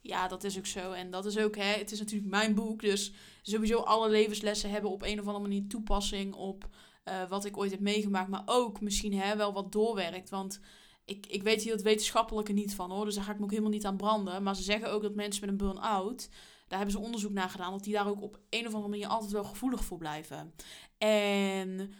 Ja, dat is ook zo. En dat is ook, hè, het is natuurlijk mijn boek. Dus sowieso alle levenslessen hebben op een of andere manier toepassing op eh, wat ik ooit heb meegemaakt. Maar ook misschien hè, wel wat doorwerkt. Want ik, ik weet hier het wetenschappelijke niet van hoor. Dus daar ga ik me ook helemaal niet aan branden. Maar ze zeggen ook dat mensen met een burn-out. Daar hebben ze onderzoek naar gedaan. Dat die daar ook op een of andere manier altijd wel gevoelig voor blijven. En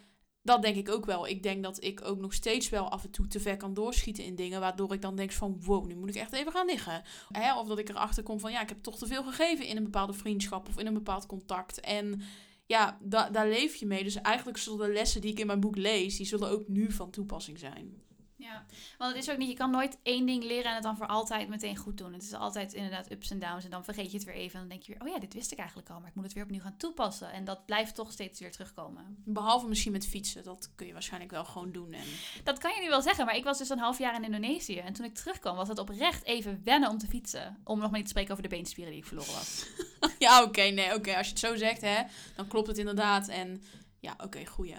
dat denk ik ook wel. Ik denk dat ik ook nog steeds wel af en toe te ver kan doorschieten in dingen. Waardoor ik dan denk van wow, nu moet ik echt even gaan liggen. Hè? Of dat ik erachter kom van ja, ik heb toch te veel gegeven in een bepaalde vriendschap of in een bepaald contact. En ja, da daar leef je mee. Dus eigenlijk zullen de lessen die ik in mijn boek lees, die zullen ook nu van toepassing zijn. Ja, want het is ook niet, je kan nooit één ding leren en het dan voor altijd meteen goed doen. Het is altijd inderdaad ups en downs en dan vergeet je het weer even en dan denk je weer, oh ja, dit wist ik eigenlijk al, maar ik moet het weer opnieuw gaan toepassen. En dat blijft toch steeds weer terugkomen. Behalve misschien met fietsen, dat kun je waarschijnlijk wel gewoon doen. En... Dat kan je nu wel zeggen, maar ik was dus een half jaar in Indonesië en toen ik terugkwam was het oprecht even wennen om te fietsen. Om nog maar niet te spreken over de beenspieren die ik verloren was. ja, oké, nee, oké. Als je het zo zegt, hè, dan klopt het inderdaad. En ja, oké, okay, goeie.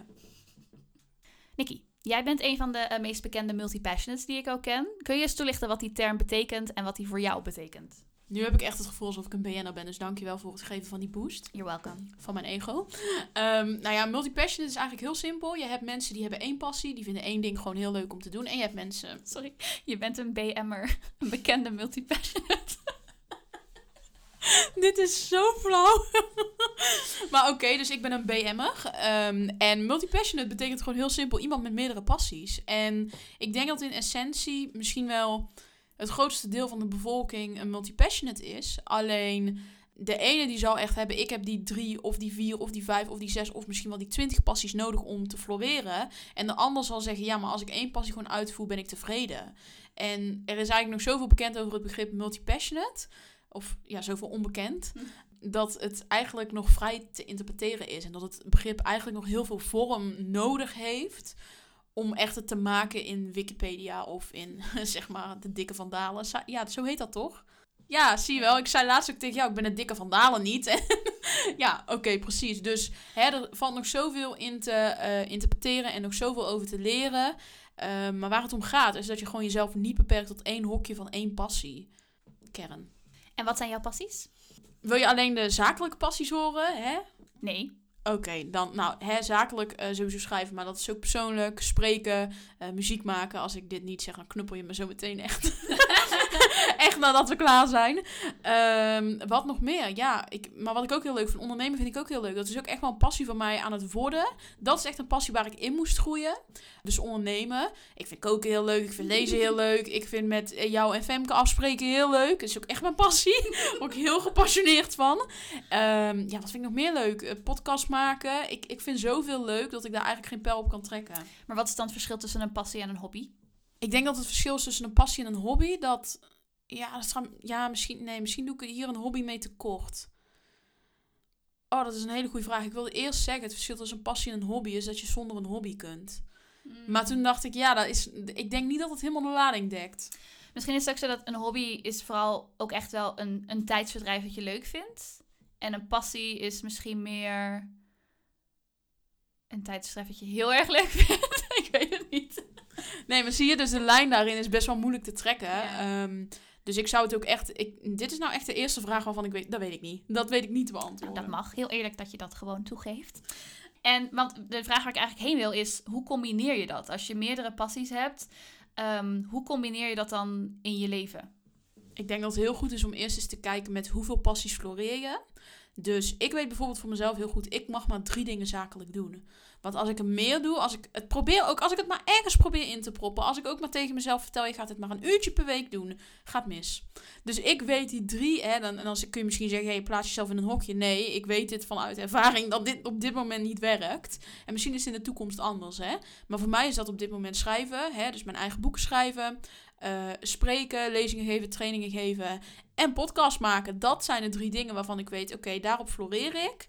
Nikki, Jij bent een van de uh, meest bekende multipassionates die ik ook ken. Kun je eens toelichten wat die term betekent en wat die voor jou betekent? Nu heb ik echt het gevoel alsof ik een BN'er ben, dus dankjewel voor het geven van die boost. You're welcome. Van mijn ego. Um, nou ja, multipassionate is eigenlijk heel simpel. Je hebt mensen die hebben één passie, die vinden één ding gewoon heel leuk om te doen. En je hebt mensen... Sorry, je bent een BM'er, een bekende multipassionate. Dit is zo flauw. maar oké, dus ik ben een BM'er. Um, en multipassionate betekent gewoon heel simpel iemand met meerdere passies. En ik denk dat in essentie misschien wel het grootste deel van de bevolking een multipassionate is. Alleen de ene die zal echt hebben, ik heb die drie of die vier of die vijf of die zes of misschien wel die twintig passies nodig om te floreren. En de ander zal zeggen, ja, maar als ik één passie gewoon uitvoer, ben ik tevreden. En er is eigenlijk nog zoveel bekend over het begrip multipassionate of ja, zoveel onbekend, hm. dat het eigenlijk nog vrij te interpreteren is. En dat het begrip eigenlijk nog heel veel vorm nodig heeft om echt het te maken in Wikipedia of in, zeg maar, de dikke vandalen. Ja, zo heet dat toch? Ja, zie je wel. Ik zei laatst ook tegen jou, ik ben een dikke vandalen niet. ja, oké, precies. Dus hè, er valt nog zoveel in te uh, interpreteren en nog zoveel over te leren. Uh, maar waar het om gaat, is dat je gewoon jezelf niet beperkt tot één hokje van één passie. Kern. En wat zijn jouw passies? Wil je alleen de zakelijke passies horen? Hè? Nee. Oké, dan nou, hè, zakelijk uh, sowieso schrijven, maar dat is ook persoonlijk. Spreken, uh, muziek maken. Als ik dit niet zeg, dan knuppel je me zo meteen echt. echt nadat we klaar zijn. Um, wat nog meer? Ja, ik, maar wat ik ook heel leuk vind, ondernemen vind ik ook heel leuk. Dat is ook echt wel een passie van mij aan het worden. Dat is echt een passie waar ik in moest groeien. Dus ondernemen. Ik vind koken heel leuk. Ik vind lezen heel leuk. Ik vind met jou en Femke afspreken heel leuk. Dat is ook echt mijn passie. Daar word ik heel gepassioneerd van. Um, ja, wat vind ik nog meer leuk? Uh, podcast maken. Ik, ik vind zoveel leuk dat ik daar eigenlijk geen pijl op kan trekken. Maar wat is dan het verschil tussen een passie en een hobby? Ik denk dat het verschil is tussen een passie en een hobby. Dat, ja, dat gaat, ja misschien, nee, misschien doe ik hier een hobby mee tekort. Oh, dat is een hele goede vraag. Ik wilde eerst zeggen, het verschil tussen een passie en een hobby is dat je zonder een hobby kunt. Mm. Maar toen dacht ik, ja, dat is, ik denk niet dat het helemaal de lading dekt. Misschien is het ook zo dat een hobby is vooral ook echt wel een, een tijdsverdrijf dat je leuk vindt. En een passie is misschien meer een tijdschrift dat je heel erg leuk vindt. ik weet het niet. Nee, maar zie je, dus de lijn daarin is best wel moeilijk te trekken. Ehm, dus ik zou het ook echt. Ik, dit is nou echt de eerste vraag waarvan ik weet. Dat weet ik niet. Dat weet ik niet te beantwoorden. Nou, dat mag. Heel eerlijk dat je dat gewoon toegeeft. En want de vraag waar ik eigenlijk heen wil is: hoe combineer je dat? Als je meerdere passies hebt, um, hoe combineer je dat dan in je leven? Ik denk dat het heel goed is om eerst eens te kijken met hoeveel passies floreer je. Dus ik weet bijvoorbeeld voor mezelf heel goed, ik mag maar drie dingen zakelijk doen. Want als ik er meer doe, als ik het probeer, ook als ik het maar ergens probeer in te proppen, als ik ook maar tegen mezelf vertel, je gaat het maar een uurtje per week doen, gaat mis. Dus ik weet die drie, hè, dan, en dan kun je misschien zeggen, hey, plaats jezelf in een hokje. Nee, ik weet dit vanuit ervaring dat dit op dit moment niet werkt. En misschien is het in de toekomst anders, hè. Maar voor mij is dat op dit moment schrijven, hè, dus mijn eigen boeken schrijven, uh, spreken, lezingen geven, trainingen geven en podcast maken. Dat zijn de drie dingen waarvan ik weet, oké, daarop floreer ik.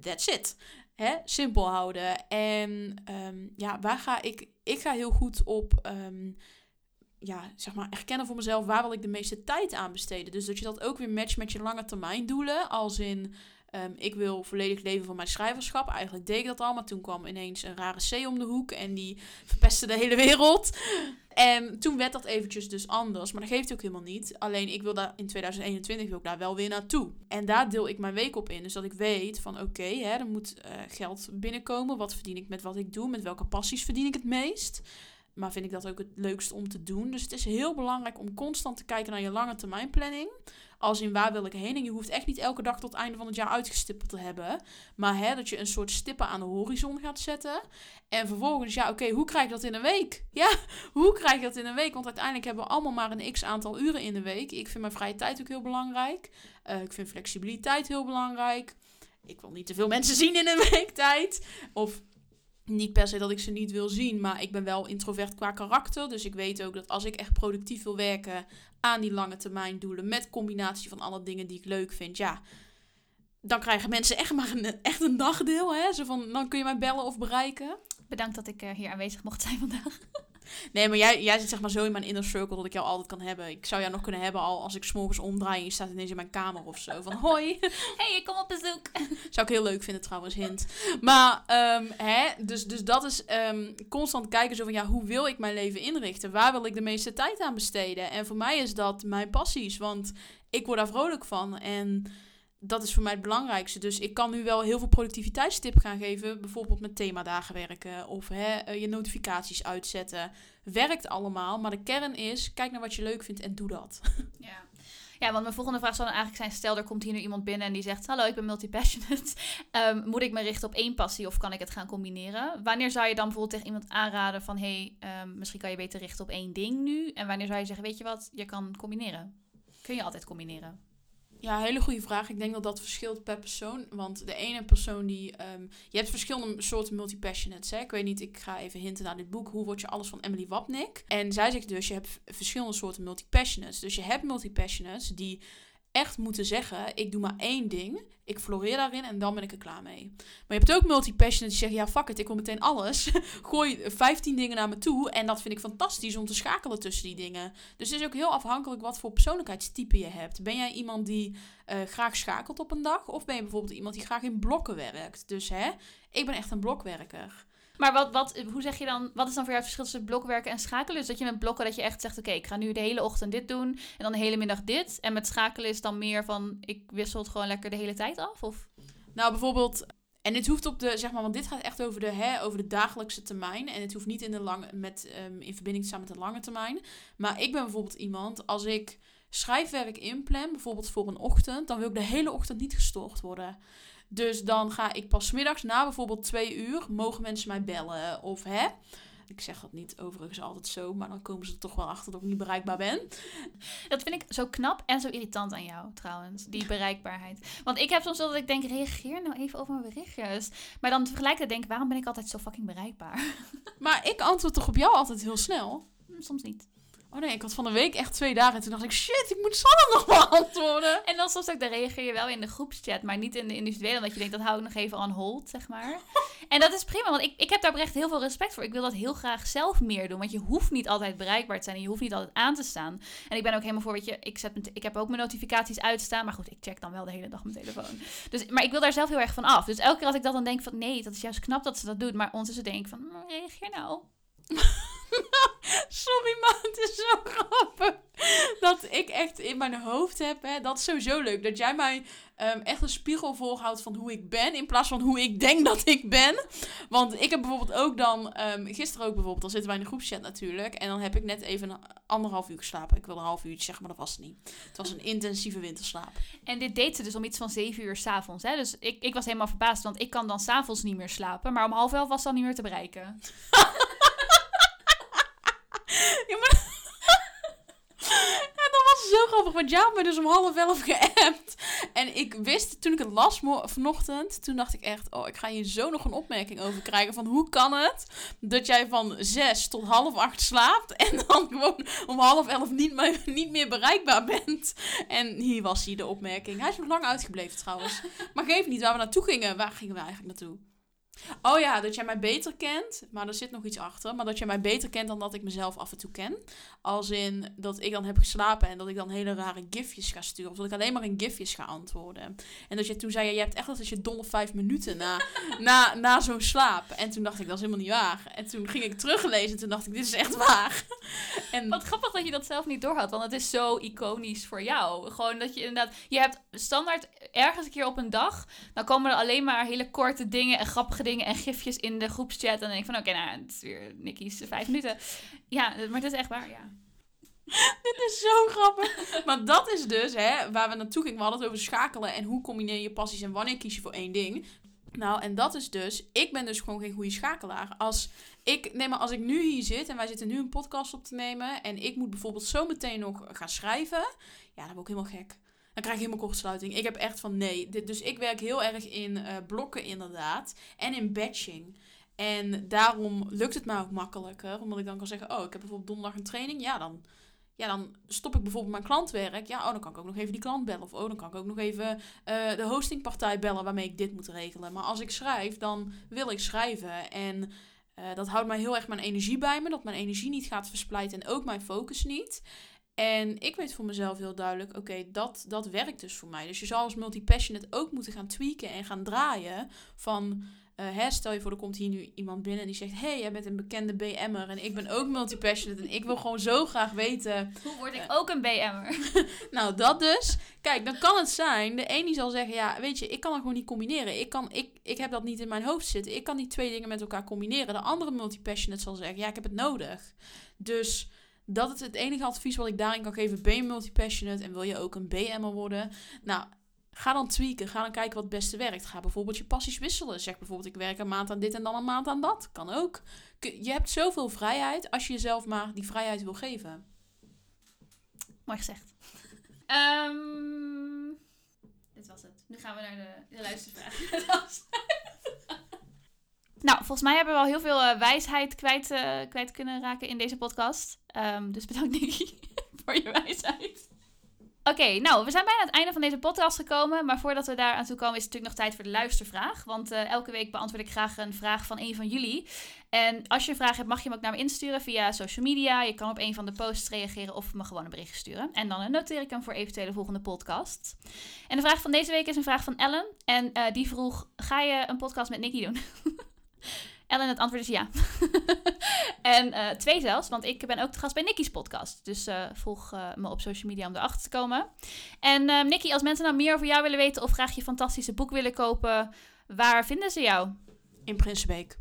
That's it. Hè? Simpel houden. En um, ja, waar ga ik... Ik ga heel goed op... Um, ja, zeg maar, erkennen voor mezelf waar wil ik de meeste tijd aan besteden. Dus dat je dat ook weer matcht met je lange termijn doelen. Als in, Ehm, ik wil volledig leven van mijn schrijverschap. Eigenlijk deed ik dat al, maar toen kwam ineens een rare C om de hoek en die verpestte de hele wereld. En toen werd dat eventjes dus anders, maar dat geeft ook helemaal niet. Alleen ik wil daar in 2021 wil ik daar wel weer naartoe. En daar deel ik mijn week op in, dus dat ik weet van oké, er moet uh, geld binnenkomen. Wat verdien ik met wat ik doe? Met welke passies verdien ik het meest? Maar vind ik dat ook het leukst om te doen. Dus het is heel belangrijk om constant te kijken naar je lange termijn planning. Als in waar wil ik heen. En je hoeft echt niet elke dag tot het einde van het jaar uitgestippeld te hebben. Maar hè, dat je een soort stippen aan de horizon gaat zetten. En vervolgens, ja, oké, hoe krijg ik dat in een week? Ja, hoe krijg ik dat in een week? Want uiteindelijk hebben we allemaal maar een x aantal uren in de week. Ik vind mijn vrije tijd ook heel belangrijk. Uh, ik vind flexibiliteit heel belangrijk. Ik wil niet te veel mensen zien in een week tijd. Of niet per se dat ik ze niet wil zien, maar ik ben wel introvert qua karakter. Dus ik weet ook dat als ik echt productief wil werken aan die lange termijn doelen, met combinatie van alle dingen die ik leuk vind, ja, dan krijgen mensen echt maar een, echt een dagdeel. Hè? Zo van, dan kun je mij bellen of bereiken. Bedankt dat ik uh, hier aanwezig mocht zijn vandaag. Nee, maar jij, jij zit zeg maar zo in mijn inner circle dat ik jou altijd kan hebben. Ik zou jou nog kunnen hebben al als ik s'morgens omdraai en je staat ineens in mijn kamer of zo. Van hoi. hey, ik kom op bezoek. Zou ik heel leuk vinden trouwens, hint. Maar, um, hè, dus, dus dat is um, constant kijken zo van, ja, hoe wil ik mijn leven inrichten? Waar wil ik de meeste tijd aan besteden? En voor mij is dat mijn passies, want ik word daar vrolijk van. En dat is voor mij het belangrijkste. Dus ik kan nu wel heel veel productiviteitstips gaan geven. Bijvoorbeeld met themadagen werken of hè, eh, je notificaties uitzetten. Werkt allemaal, maar de kern is: kijk naar wat je leuk vindt en doe dat. Ja. Ja, want mijn volgende vraag zou dan eigenlijk zijn: stel er komt hier nu iemand binnen en die zegt: Hallo, ik ben multipassionate. Um, moet ik me richten op één passie of kan ik het gaan combineren? Wanneer zou je dan bijvoorbeeld tegen iemand aanraden van: Hey, um, misschien kan je beter richten op één ding nu? En wanneer zou je zeggen: Weet je wat, je kan combineren? Kun je altijd combineren? Ja, hele goede vraag. Ik denk dat dat verschilt per persoon. Want de ene persoon die... Um, je hebt verschillende soorten multipassionates. Hè? Ik weet niet, ik ga even hinten naar dit boek. Hoe word je alles van Emily Wapnick? En zij zegt dus, je hebt verschillende soorten multipassionates. Dus je hebt multipassionates die echt moeten zeggen: ik doe maar één ding, ik floreer daarin en dan ben ik er klaar mee. Maar je hebt ook multipassionates die zeggen: ja, fuck it, ik wil meteen alles. Gooi 15 dingen naar me toe en dat vind ik fantastisch om te schakelen tussen die dingen. Dus het is ook heel afhankelijk wat voor persoonlijkheidstype je hebt. Ben jij iemand die uh, graag schakelt op een dag, of ben je bijvoorbeeld iemand die graag in blokken werkt? Dus hè, ik ben echt een blokwerker. Maar wat, wat, hoe zeg je dan, wat is dan voor jou het verschil tussen blokwerken en schakelen? Dus dat je met blokken dat je echt zegt, oké, ik ga nu de hele ochtend dit doen en dan de hele middag dit. En met schakelen is dan meer van, ik wissel het gewoon lekker de hele tijd af? Of? Nou, bijvoorbeeld, en dit hoeft op de, zeg maar, want dit gaat echt over de, hè, over de dagelijkse termijn. En het hoeft niet in, de lange, met, um, in verbinding te staan met de lange termijn. Maar ik ben bijvoorbeeld iemand, als ik schrijfwerk inplan, bijvoorbeeld voor een ochtend, dan wil ik de hele ochtend niet gestoord worden. Dus dan ga ik pas middags na bijvoorbeeld twee uur, mogen mensen mij bellen of hè. Ik zeg dat niet overigens altijd zo, maar dan komen ze er toch wel achter dat ik niet bereikbaar ben. Dat vind ik zo knap en zo irritant aan jou trouwens, die bereikbaarheid. Want ik heb soms dat ik denk, reageer nou even over mijn berichtjes. Maar dan tegelijkertijd denk ik, waarom ben ik altijd zo fucking bereikbaar? Maar ik antwoord toch op jou altijd heel snel? Soms niet. Oh nee, ik had van de week echt twee dagen. En toen dacht ik, shit, ik moet Sanne nog beantwoorden. En dan soms ook, dan reageer je wel in de groepschat, maar niet in de individuele. Omdat je denkt, dat hou ik nog even on hold, zeg maar. en dat is prima, want ik, ik heb daar echt heel veel respect voor. Ik wil dat heel graag zelf meer doen. Want je hoeft niet altijd bereikbaar te zijn en je hoeft niet altijd aan te staan. En ik ben ook helemaal voor, weet je, ik, zet ik heb ook mijn notificaties uitstaan. Maar goed, ik check dan wel de hele dag mijn telefoon. Dus, maar ik wil daar zelf heel erg van af. Dus elke keer als ik dat dan denk van, nee, dat is juist knap dat ze dat doet. Maar ondertussen denk ik van, mm, reageer nou. Sorry, maar het is zo grappig. Dat ik echt in mijn hoofd heb. Hè, dat is sowieso leuk. Dat jij mij um, echt een spiegel voorhoudt van hoe ik ben. In plaats van hoe ik denk dat ik ben. Want ik heb bijvoorbeeld ook dan. Um, gisteren ook bijvoorbeeld. Dan zitten wij in de groepschat natuurlijk. En dan heb ik net even een anderhalf uur geslapen. Ik wil een half uurtje zeggen, maar dat was het niet. Het was een intensieve winterslaap. En dit deed ze dus om iets van zeven uur s'avonds. Dus ik, ik was helemaal verbaasd. Want ik kan dan s'avonds niet meer slapen. Maar om half elf was dan niet meer te bereiken. Ja, maar... ja, dat was zo grappig, want jij had me dus om half elf geappt. En ik wist, toen ik het las vanochtend, toen dacht ik echt... Oh, ik ga hier zo nog een opmerking over krijgen van hoe kan het dat jij van zes tot half acht slaapt... en dan gewoon om half elf niet meer, niet meer bereikbaar bent. En hier was hij, de opmerking. Hij is nog lang uitgebleven trouwens. Maar geef niet waar we naartoe gingen. Waar gingen we eigenlijk naartoe? Oh ja, dat jij mij beter kent, maar er zit nog iets achter. Maar dat jij mij beter kent dan dat ik mezelf af en toe ken. Als in dat ik dan heb geslapen en dat ik dan hele rare gifjes ga sturen. Of dat ik alleen maar in gifjes ga antwoorden. En dat je toen zei, je hebt echt altijd je dolle vijf minuten na, na, na zo'n slaap. En toen dacht ik, dat is helemaal niet waar. En toen ging ik teruglezen en toen dacht ik, dit is echt waar. En Wat grappig dat je dat zelf niet doorhad, want het is zo iconisch voor jou. Gewoon dat je inderdaad, je hebt standaard ergens een keer op een dag, dan komen er alleen maar hele korte dingen en grappige dingen en gifjes in de groepschat. En dan denk ik van, oké, nou, het is weer Nicky's vijf minuten. Ja, maar het is echt waar, ja. Dit is zo grappig. Maar dat is dus hè, waar we naartoe gingen. We hadden het over schakelen en hoe combineer je passies en wanneer kies je voor één ding. Nou, en dat is dus, ik ben dus gewoon geen goede schakelaar. Als ik, nee, maar als ik nu hier zit en wij zitten nu een podcast op te nemen en ik moet bijvoorbeeld zo meteen nog gaan schrijven, ja, dan word ik helemaal gek. Dan krijg ik helemaal kortsluiting. Ik heb echt van nee. Dus ik werk heel erg in eh, blokken inderdaad. En in batching. En daarom lukt het mij ook makkelijker. Omdat ik dan kan zeggen, oh, ik heb bijvoorbeeld donderdag een training. Ja, dan, ja, dan stop ik bijvoorbeeld mijn klantwerk. Ja, oh, dan kan ik ook nog even die klant bellen. Of oh, dan kan ik ook nog even eh, de hostingpartij bellen waarmee ik dit moet regelen. Maar als ik schrijf, dan wil ik schrijven. En eh, dat houdt mij heel erg mijn energie bij me. Dat mijn energie niet gaat versplijten en ook mijn focus niet. En ik weet voor mezelf heel duidelijk, oké, dat, dat werkt dus voor mij. Dus je zou als multipassionate ook moeten gaan tweaken en gaan draaien van... eh, hè, stel je voor, er komt hier nu iemand binnen en die zegt... hey, jij bent een bekende BM'er en ik ben ook multipassionate... en ik wil gewoon zo graag weten... Hoe word ik ook een BM'er? Nou, dat dus. Kijk, dan kan het zijn... de een die zal zeggen, ja, weet je, ik kan het gewoon niet combineren. Ik, kan, ik, ik heb dat niet in mijn hoofd zitten. Ik kan die twee dingen met elkaar combineren. De andere multipassionate zal zeggen, ja, ik heb het nodig. Dus... Dat is het enige advies wat ik daarin kan geven. Ben je multipassionate en wil je ook een BM'er worden? Nou, ga dan tweaken. Ga dan kijken wat het beste werkt. Ga bijvoorbeeld je passies wisselen. Zeg bijvoorbeeld, ik werk een maand aan dit en dan een maand aan dat. Kan ook. Je hebt zoveel vrijheid als je jezelf maar die vrijheid wil geven. Mooi gezegd. Ehm, dit was het. Nu gaan we naar de, de luistervraag. nou, volgens mij hebben we al heel veel eh, wijsheid kwijt, eh, kwijt kunnen raken in deze podcast. Ehm, dus bedankt Nicky voor je wijsheid. Oké, nou, we zijn bijna aan het einde van deze podcast gekomen. Maar voordat we daar aan toe komen, is het natuurlijk nog tijd voor de luistervraag. Want eh, elke week beantwoord ik graag een vraag van een van jullie. En als je een vraag hebt, mag je hem ook naar me insturen via social media. Je kan op een van de posts reageren of me gewoon een bericht sturen. En dan noteer ik hem voor eventuele volgende podcast. En de vraag van deze week is een vraag van Ellen. En die vroeg, ga je een podcast met Nicky doen? Ellen, het antwoord is ja. en eh, twee zelfs, want ik ben ook de gast bij Nicky's podcast. Dus eh, volg eh, me op social media om erachter te komen. En eh Nicky, als mensen nou meer over jou willen weten of graag je fantastische boek willen kopen, waar vinden ze jou? In Prinsenbeek.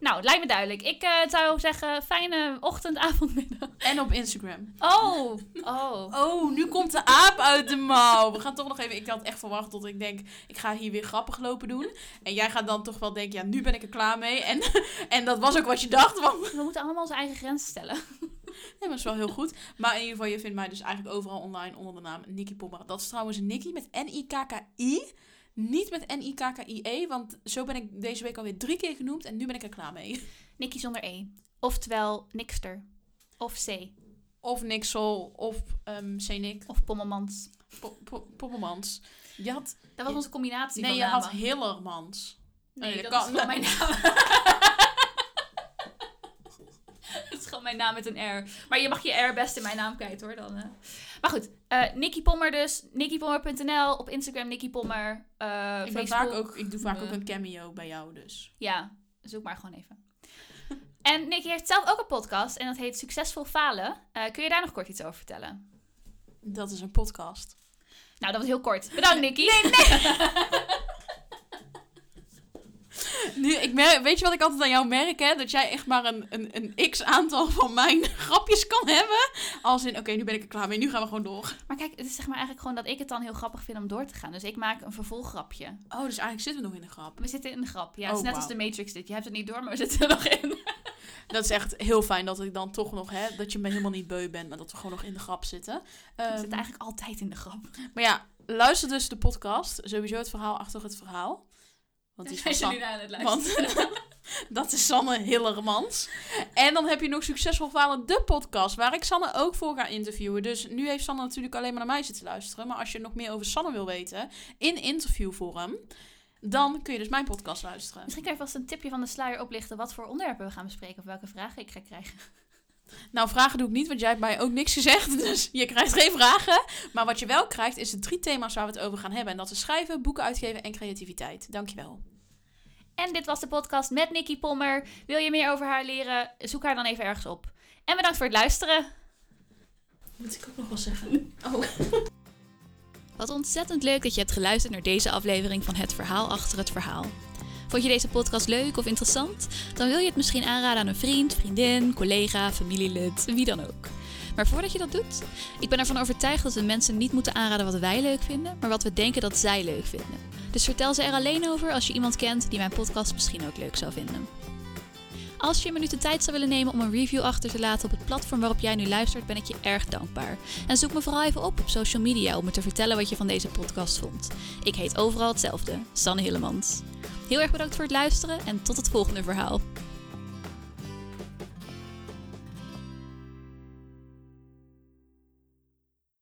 Nou, het lijkt me duidelijk. Ik eh, zou zeggen, fijne ochtend, avond, middag. En op Instagram. Oh, oh. Oh, nu komt de aap uit de mouw. We gaan toch nog even... Ik had echt verwacht tot ik denk... Ik ga hier weer grappig lopen doen. En jij gaat dan toch wel denken... Ja, nu ben ik er klaar mee. En, en dat was ook wat je dacht. Want... We moeten allemaal onze eigen grenzen stellen. Nee, maar dat is wel heel goed. Maar in ieder geval, je vindt mij dus eigenlijk overal online onder de naam Nikki Pommer. Dat is trouwens Nikki met N-I-K-K-I. Niet met N-I-K-K-I-E. Want zo ben ik deze week alweer drie keer genoemd. En nu ben ik er klaar mee. Nicky zonder E. Oftewel Nikster. Of C. Of Nixel. Of ehm C-Nick. Of Pommelmans. Po-. Je had... Dat was onze combinatie Nee, van je had. Hillermans. Nee, Nee, dat, dat is kan- mijn naam. Het is gewoon mijn naam met een R. Maar je mag je R best in mijn naam kwijt hoor. Dan, eh. Maar goed, eh Nicky Pommer dus. NickyPommer.nl. Op Instagram Nicky Pommer. eh, Ik, ben vaak ook, ik doe vaak ook een cameo bij jou dus. Ja, zoek maar gewoon even. en Nicky heeft zelf ook een podcast. En dat heet Succesvol Falen. Kun je daar nog kort iets over vertellen? Dat is een podcast. Nou, dat was heel kort. Bedankt Nicky. Nu, ik merk, weet je wat ik altijd aan jou merk, hè? Dat jij echt maar een, een, een x-aantal van mijn grapjes kan hebben. Als in, oké, nu ben ik er klaar mee, nu gaan we gewoon door. Maar kijk, het is zeg maar eigenlijk gewoon dat ik het dan heel grappig vind om door te gaan. Dus ik maak een vervolggrapje. Oh, dus eigenlijk zitten we nog in de grap. We zitten in de grap. Ja, het Oh, is net wauw. als de Matrix dit. Je hebt het niet door, maar we zitten er nog in. Dat is echt heel fijn dat ik dan toch nog, hè, dat je me helemaal niet beu bent, maar dat we gewoon nog in de grap zitten. We Ehm, zitten eigenlijk altijd in de grap. Maar ja, luister dus de podcast. Sowieso het verhaal achter het verhaal. Want die is aan het Want dat is Sanne Hillermans. En dan heb je nog Succesvol Falen, de podcast, waar ik Sanne ook voor ga interviewen. Dus nu heeft Sanne natuurlijk alleen maar naar mij zitten luisteren. Maar als je nog meer over Sanne wil weten, in interviewvorm, dan kun je dus mijn podcast luisteren. Misschien kan je vast een tipje van de sluier oplichten wat voor onderwerpen we gaan bespreken of welke vragen ik ga krijgen. Nou, vragen doe ik niet, want jij hebt mij ook niks gezegd. Dus je krijgt geen vragen. Maar wat je wel krijgt, is de drie thema's waar we het over gaan hebben. En dat is schrijven, boeken uitgeven en creativiteit. Dankjewel. En dit was de podcast met Nikki Pommer. Wil je meer over haar leren? Zoek haar dan even ergens op. En bedankt voor het luisteren. Moet ik ook nog wel zeggen? Oh. Wat ontzettend leuk dat je hebt geluisterd naar deze aflevering van Het Verhaal achter het Verhaal. Vond je deze podcast leuk of interessant? Dan wil je het misschien aanraden aan een vriend, vriendin, collega, familielid, wie dan ook. Maar voordat je dat doet, ik ben ervan overtuigd dat we mensen niet moeten aanraden wat wij leuk vinden, maar wat we denken dat zij leuk vinden. Dus vertel ze er alleen over als je iemand kent die mijn podcast misschien ook leuk zou vinden. Als je een minuut de tijd zou willen nemen om een review achter te laten op het platform waarop jij nu luistert, ben ik je erg dankbaar. En zoek me vooral even op op social media om me te vertellen wat je van deze podcast vond. Ik heet overal hetzelfde, Sanne Hillemans. Heel erg bedankt voor het luisteren en tot het volgende verhaal.